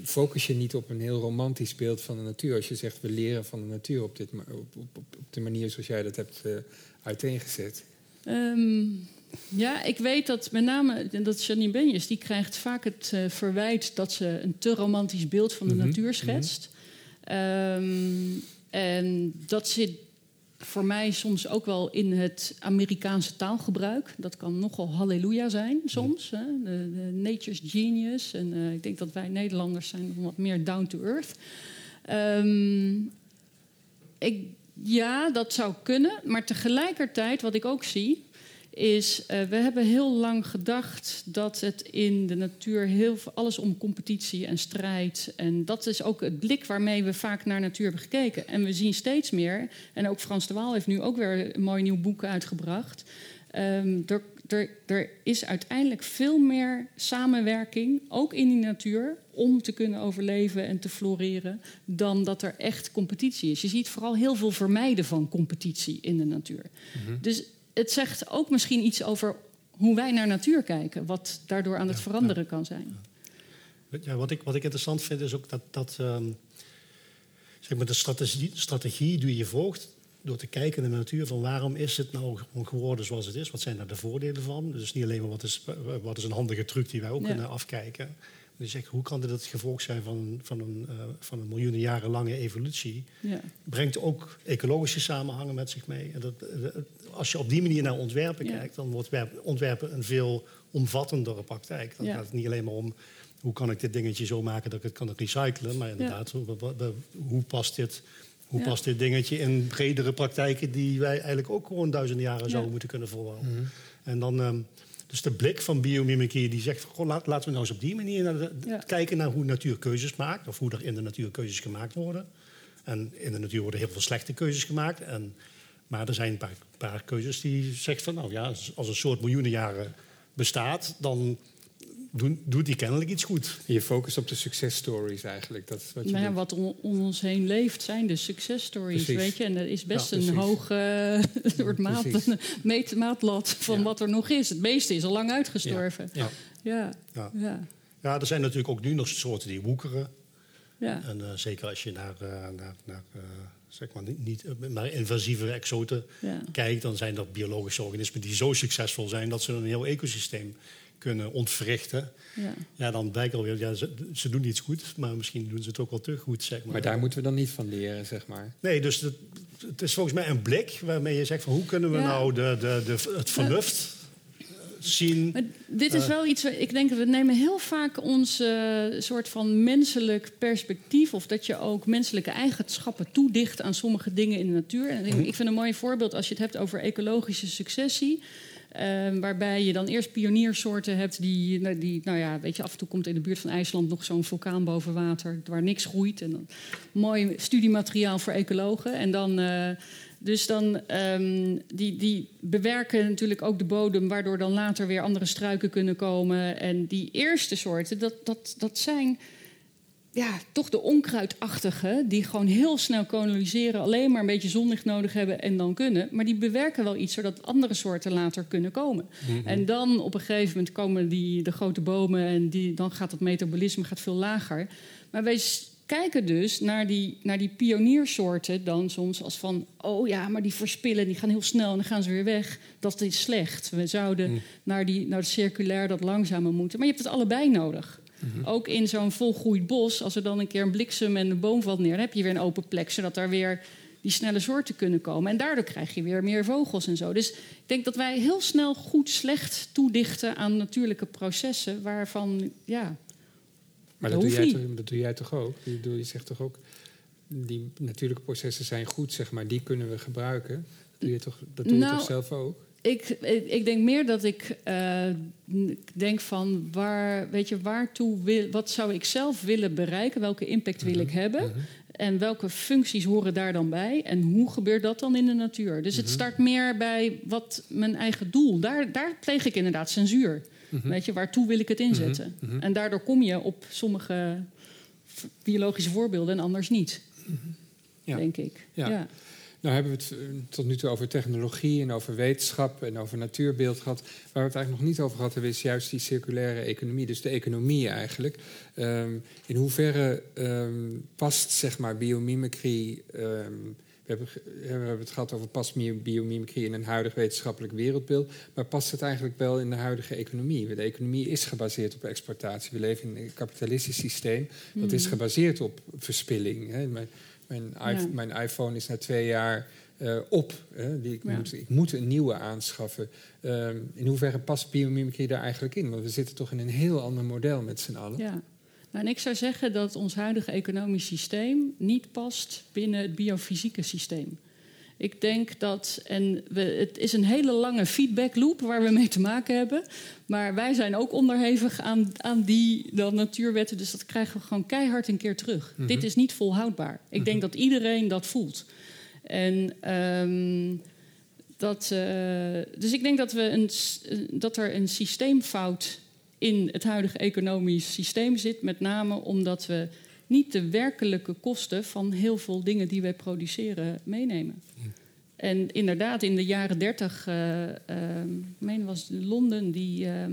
Focus je niet op een heel romantisch beeld van de natuur als je zegt we leren van de natuur op, dit, op, op, op, de manier zoals jij dat hebt uiteengezet. Ehm, ja, ik weet dat met name dat Janine Benjes, die krijgt vaak het eh, verwijt dat ze een te romantisch beeld van de Mhm, natuur schetst. Ehm, en dat zit voor mij soms ook wel in het Amerikaanse taalgebruik. Dat kan nogal halleluja zijn soms. Hè? De, de nature's genius. En eh, ik denk dat wij Nederlanders zijn nog wat meer down to earth. Ehm, ik Ja, dat zou kunnen. Maar tegelijkertijd, wat ik ook zie, is uh, we hebben heel lang gedacht dat het in de natuur heel veel, alles om competitie en strijd. En dat is ook het blik waarmee we vaak naar natuur hebben gekeken. En we zien steeds meer, en ook Frans de Waal heeft nu ook weer een mooi nieuw boek uitgebracht. Um, er, er, er is uiteindelijk veel meer samenwerking, ook in die natuur, om te kunnen overleven en te floreren, dan dat er echt competitie is. Je ziet vooral heel veel vermijden van competitie in de natuur. Mm -hmm. Dus het zegt ook misschien iets over hoe wij naar natuur kijken, wat daardoor aan het veranderen ja. kan zijn. Ja, wat, ik, wat ik interessant vind is ook dat, dat um, zeg maar de strategie, strategie die je volgt, door te kijken naar de natuur van waarom is het nou geworden zoals het is, wat zijn daar de voordelen van. Dus niet alleen maar wat is, wat is een handige truc die wij ook ja. kunnen afkijken. Dus zeg, hoe kan dit het gevolg zijn van, van, een, uh, van een miljoenen jaren lange evolutie? Ja. Brengt ook ecologische samenhangen met zich mee. En dat, als je op die manier naar ontwerpen ja. kijkt, dan wordt ontwerpen een veel omvattendere praktijk. Dan ja. gaat het niet alleen maar om hoe kan ik dit dingetje zo maken dat ik het kan recyclen, maar inderdaad, hoe, hoe past dit hoe ja. past dit dingetje in bredere praktijken die wij eigenlijk ook gewoon duizenden jaren zouden moeten kunnen volhouden? Mm -hmm. En dan, um, dus de blik van biomimicry die zegt, goh, laat, laten we nou eens op die manier naar de, ja. kijken naar hoe natuur keuzes maakt, of hoe er in de natuur keuzes gemaakt worden. En in de natuur worden heel veel slechte keuzes gemaakt. En, maar er zijn een paar, paar keuzes die zegt van, nou ja, als een soort miljoenen jaren bestaat, dan doen, doet die kennelijk iets goed. Je focust op de successtories eigenlijk. Dat is wat, je nou wat om, om, ons heen leeft zijn de successtories, weet je. En dat is best (laughs) ja, een hoge uh, soort maat, (laughs) meet, maatlat van ja. wat er nog is. Het meeste is al lang uitgestorven. Ja, ja. ja. ja. er zijn natuurlijk ook nu nog soorten die woekeren. Ja. En uh, zeker als je naar, uh, naar, naar zeg maar niet, niet maar invasieve exoten kijkt... dan zijn dat biologische organismen die zo succesvol zijn... dat ze een heel ecosysteem kunnen ontwrichten. Ja, ja dan blijkt alweer, ja, ze, ze, doen iets goed, maar misschien doen ze het ook wel te goed. Zeg maar. maar daar moeten we dan niet van leren, zeg maar. Nee, dus het, het is volgens mij een blik waarmee je zegt van hoe kunnen we ja. nou de, de, de, het vernuft zien. Maar dit is uh, wel iets, ik denk, we nemen heel vaak ons uh, soort van menselijk perspectief, of dat je ook menselijke eigenschappen toedicht aan sommige dingen in de natuur. En ik, ik vind een mooi voorbeeld als je het hebt over ecologische successie. Uh, waarbij je dan eerst pioniersoorten hebt die, die, nou ja, weet je, af en toe komt in de buurt van IJsland nog zo'n vulkaan boven water waar niks groeit. En dan, mooi studiemateriaal voor ecologen. En dan, uh, dus dan, um, die, die bewerken natuurlijk ook de bodem, waardoor dan later weer andere struiken kunnen komen. En die eerste soorten, dat, dat, dat zijn ja, toch de onkruidachtige, die gewoon heel snel koloniseren, alleen maar een beetje zonlicht nodig hebben en dan kunnen. Maar die bewerken wel iets zodat andere soorten later kunnen komen. Mm -hmm. En dan op een gegeven moment komen die, de grote bomen en die, dan gaat het metabolisme gaat veel lager. Maar wij kijken dus naar die, naar die pioniersoorten dan soms als van... oh ja, maar die verspillen, die gaan heel snel en dan gaan ze weer weg. Dat is slecht. We zouden mm. naar, die, naar het circulair, dat langzamer moeten. Maar je hebt het allebei nodig. Mm-hmm. Ook in zo'n volgroeid bos, als er dan een keer een bliksem en een boom valt neer, dan heb je weer een open plek, zodat daar weer die snelle soorten kunnen komen. En daardoor krijg je weer meer vogels en zo. Dus ik denk dat wij heel snel goed slecht toedichten aan natuurlijke processen, waarvan ja. Maar dat doe, jij toch, dat doe jij toch ook? Je, je zegt toch ook, die natuurlijke processen zijn goed, zeg maar, die kunnen we gebruiken. Dat doe je toch, dat doe nou, je toch zelf ook? Ik, ik, denk meer dat ik uh, denk van waar, weet je, waartoe wil, wat zou ik zelf willen bereiken, welke impact wil ik mhm, hebben -hmm. en welke functies horen daar dan bij en hoe gebeurt dat dan in de natuur. Dus het mhm. start meer bij wat mijn eigen doel. Daar, daar pleeg ik inderdaad censuur. Mhm. Weet je, waartoe wil ik het inzetten? En daardoor kom je op sommige biologische voorbeelden en anders niet, ja. denk ik. ja. ja. Nou hebben we het eh, tot nu toe over technologie en over wetenschap en over natuurbeeld gehad. Waar we het eigenlijk nog niet over gehad hebben, is juist die circulaire economie, dus de economie eigenlijk. Um, in hoeverre um, past zeg maar biomimicry. Um, we hebben, we hebben het gehad over past biomimicry in een huidig wetenschappelijk wereldbeeld. Maar past het eigenlijk wel in de huidige economie? De economie is gebaseerd op exploitatie. We leven in een kapitalistisch systeem. Dat is gebaseerd op verspilling. Hè. Mijn, ja. mijn iPhone is na twee jaar uh, op. Hè? Die, ik, ja. moet, ik, moet, een nieuwe aanschaffen. Um, in hoeverre past biomimicry daar eigenlijk in? Want we zitten toch in een heel ander model met z'n allen. Ja. Nou, en ik zou zeggen dat ons huidige economisch systeem niet past binnen het biofysieke systeem. Ik denk dat, en we, het is een hele lange feedback loop waar we mee te maken hebben. Maar wij zijn ook onderhevig aan, aan die dan natuurwetten. Dus dat krijgen we gewoon keihard een keer terug. Mhm. Dit is niet volhoudbaar. Ik denk dat iedereen dat voelt. En ehm, dat, eh, dus ik denk dat, we een, dat er een systeemfout in het huidige economisch systeem zit. Met name omdat we niet de werkelijke kosten van heel veel dingen die wij produceren meenemen. En inderdaad, in de jaren dertig, ehm, ik meen was Londen, die, ehm,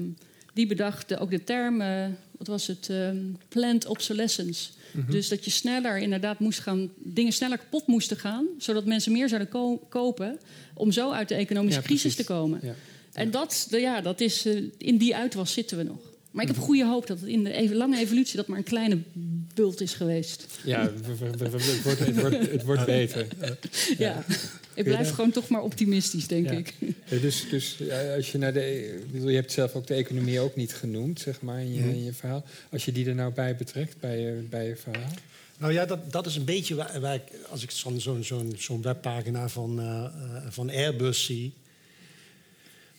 die bedacht ook de term, eh, wat was het, ehm planned obsolescence. Dus dat je sneller inderdaad moest gaan, dingen sneller kapot moesten gaan, zodat mensen meer zouden ko- kopen, om zo uit de economische Ja, crisis precies. te komen. Ja. En dat, ja, dat is, eh, in die uitwas zitten we nog. Maar ik heb goede hoop dat het in de even, lange evolutie dat maar een kleine bult is geweest. Ja, het wordt, het wordt, het wordt beter. Ja. Ik blijf gewoon toch maar optimistisch, denk Ja. ik. Ja, dus dus ja, als je naar de. bedoel, je hebt zelf ook de economie ook niet genoemd, zeg maar, in je, in je verhaal. Als je die er nou bij betrekt, bij je, bij je verhaal. Nou ja, dat, dat is een beetje waar, waar ik, als ik zo'n zo'n zo'n zo'n webpagina van, eh, eh, van Airbus zie.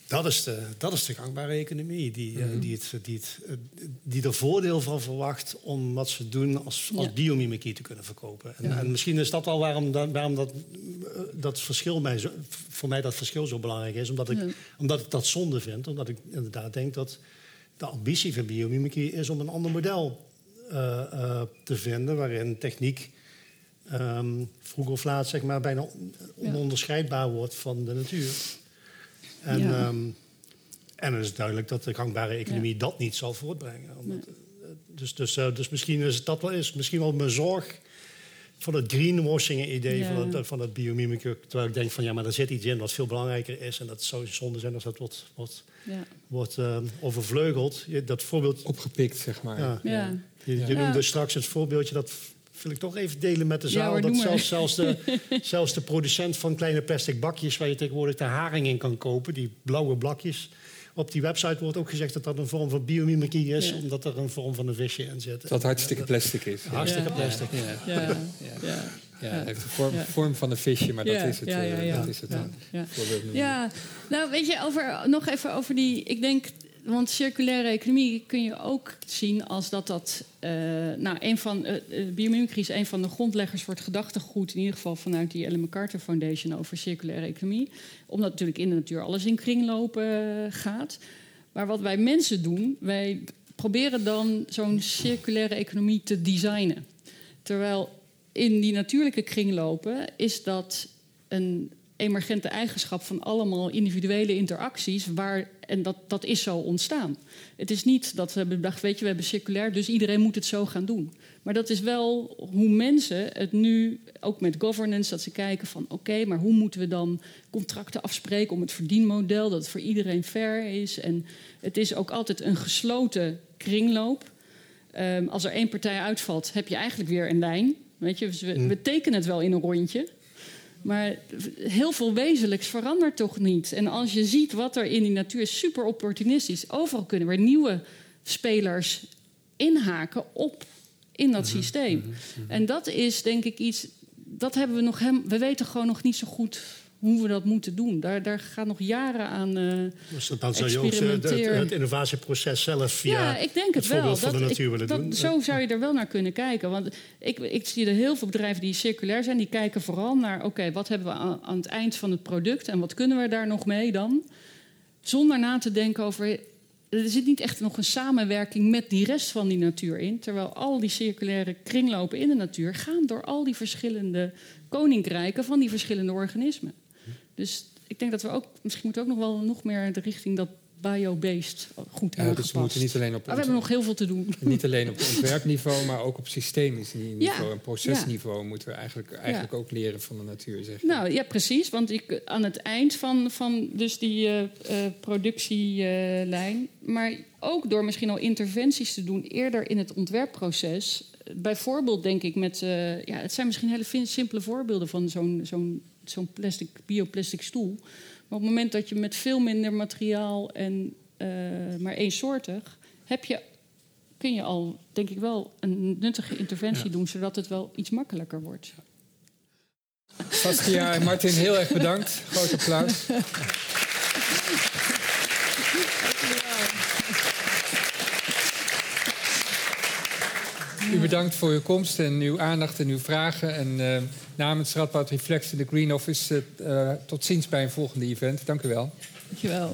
Dat is, de, dat is de gangbare economie die, eh, die, het, die, het, eh, die er voordeel van verwacht om wat ze doen als, als Ja. biomimicry te kunnen verkopen. En, en misschien is dat wel waarom, dat, waarom dat, eh, dat verschil mij zo, voor mij dat verschil zo belangrijk is. Omdat ik, Ja. omdat ik dat zonde vind. Omdat ik inderdaad denk dat de ambitie van biomimicry is om een ander model te vinden waarin techniek ehm, vroeg of laat zeg maar, bijna on- ononderscheidbaar wordt van de natuur. En, Ja. ehm, en het is duidelijk dat de gangbare economie dat niet zal voortbrengen. Omdat, eh, dus, dus, eh, dus misschien is dat wel, is misschien wel mijn zorg voor het greenwashing-idee Ja. van, het, van het biomimicry. Terwijl ik denk van ja, maar er zit iets in wat veel belangrijker is. En dat zou zonde zijn als dat wordt, wordt, Ja. wordt eh, overvleugeld. Je- Dat voorbeeld Opgepikt, zeg maar. Ja. Ja. je, je Ja. noemde straks het voorbeeldje, dat wil ik toch even delen met de Ja, zaal. hoor, dat zelfs, zelfs, de, (laughs) zelfs de producent van kleine plastic bakjes... waar je tegenwoordig de haring in kan kopen, die blauwe blakjes... op die website wordt ook gezegd dat dat een vorm van biomimicry is... Ja. omdat er een vorm van een visje in zit. Dat hartstikke plastic is. Hartstikke Ja. plastic. Ja. Ja. Ja. Ja, het heeft de vorm, Ja. vorm van een visje, maar dat Ja, is het. ja, ja, eh, ja. Dat is het Ja, dan. Ja, nou weet je, over, nog even over die. Ik denk, want circulaire economie kun je ook zien als dat dat. eh, nou, een van. eh eh, biomimicry is een van de grondleggers voor het gedachtegoed, in ieder geval vanuit die Ellen MacArthur Foundation over circulaire economie. Omdat natuurlijk in de natuur alles in kringlopen gaat. Maar wat wij mensen doen, wij proberen dan zo'n circulaire economie te designen. Terwijl in die natuurlijke kringlopen is dat een emergente eigenschap van allemaal individuele interacties. Waar, en dat, dat is zo ontstaan. Het is niet dat we hebben bedacht, weet je, we hebben circulair, dus iedereen moet het zo gaan doen. Maar dat is wel hoe mensen het nu, ook met governance, dat ze kijken van oké, maar hoe moeten we dan contracten afspreken om het verdienmodel, dat het voor iedereen fair is. En het is ook altijd een gesloten kringloop. Ehm, als er één partij uitvalt, heb je eigenlijk weer een lijn. Weet je, dus we, we tekenen het wel in een rondje. Maar heel veel wezenlijks verandert toch niet. En als je ziet wat er in die natuur is, super opportunistisch. Overal kunnen weer nieuwe spelers inhaken op in dat systeem. En dat is denk ik iets. Dat hebben we nog hem. We weten gewoon nog niet zo goed hoe we dat moeten doen. Daar, daar gaan nog jaren aan. eh, Dus dan zou je ook eh, het, innovatieproces zelf via ja, ik denk het het wel. voorbeeld van de ik- natuur willen dat- doen. Zo zou je er wel naar kunnen kijken. Want ik, ik zie er heel veel bedrijven die circulair zijn. Die kijken vooral naar, oké, wat hebben we aan, aan het eind van het product... en wat kunnen we daar nog mee dan? Zonder na te denken over... Er zit niet echt nog een samenwerking met die rest van die natuur in. Terwijl al die circulaire kringlopen in de natuur... gaan door al die verschillende koninkrijken van die verschillende organismen. Dus ik denk dat we ook... Misschien moeten we ook nog wel nog meer de richting dat bio-based goed Ja, hebben dus we moeten niet alleen op Maar we hebben nog heel veel te doen. Niet alleen op (laughs) ontwerpniveau, maar ook op systemisch niveau Ja. en procesniveau moeten we eigenlijk, eigenlijk Ja. ook leren van de natuur. Zeg je. Nou ja, precies. Want ik, aan het eind van, van dus die eh, eh, productielijn, maar ook door misschien al interventies te doen eerder in het ontwerpproces. Bijvoorbeeld denk ik met, eh, ja, het zijn misschien hele simpele voorbeelden van zo'n zo'n zo'n plastic, bioplastic stoel. Maar op het moment dat je met veel minder materiaal en eh, maar eensoortig, heb je, kun je al, denk ik wel, een nuttige interventie doen, zodat het wel iets makkelijker wordt. Saskia en Martin, heel erg bedankt. Groot applaus. (laughs) U bedankt voor uw komst en uw aandacht en uw vragen. En uh, namens Radboud Reflex en de Green Office, uh, tot ziens bij een volgende event. Dank u wel. Dank je wel.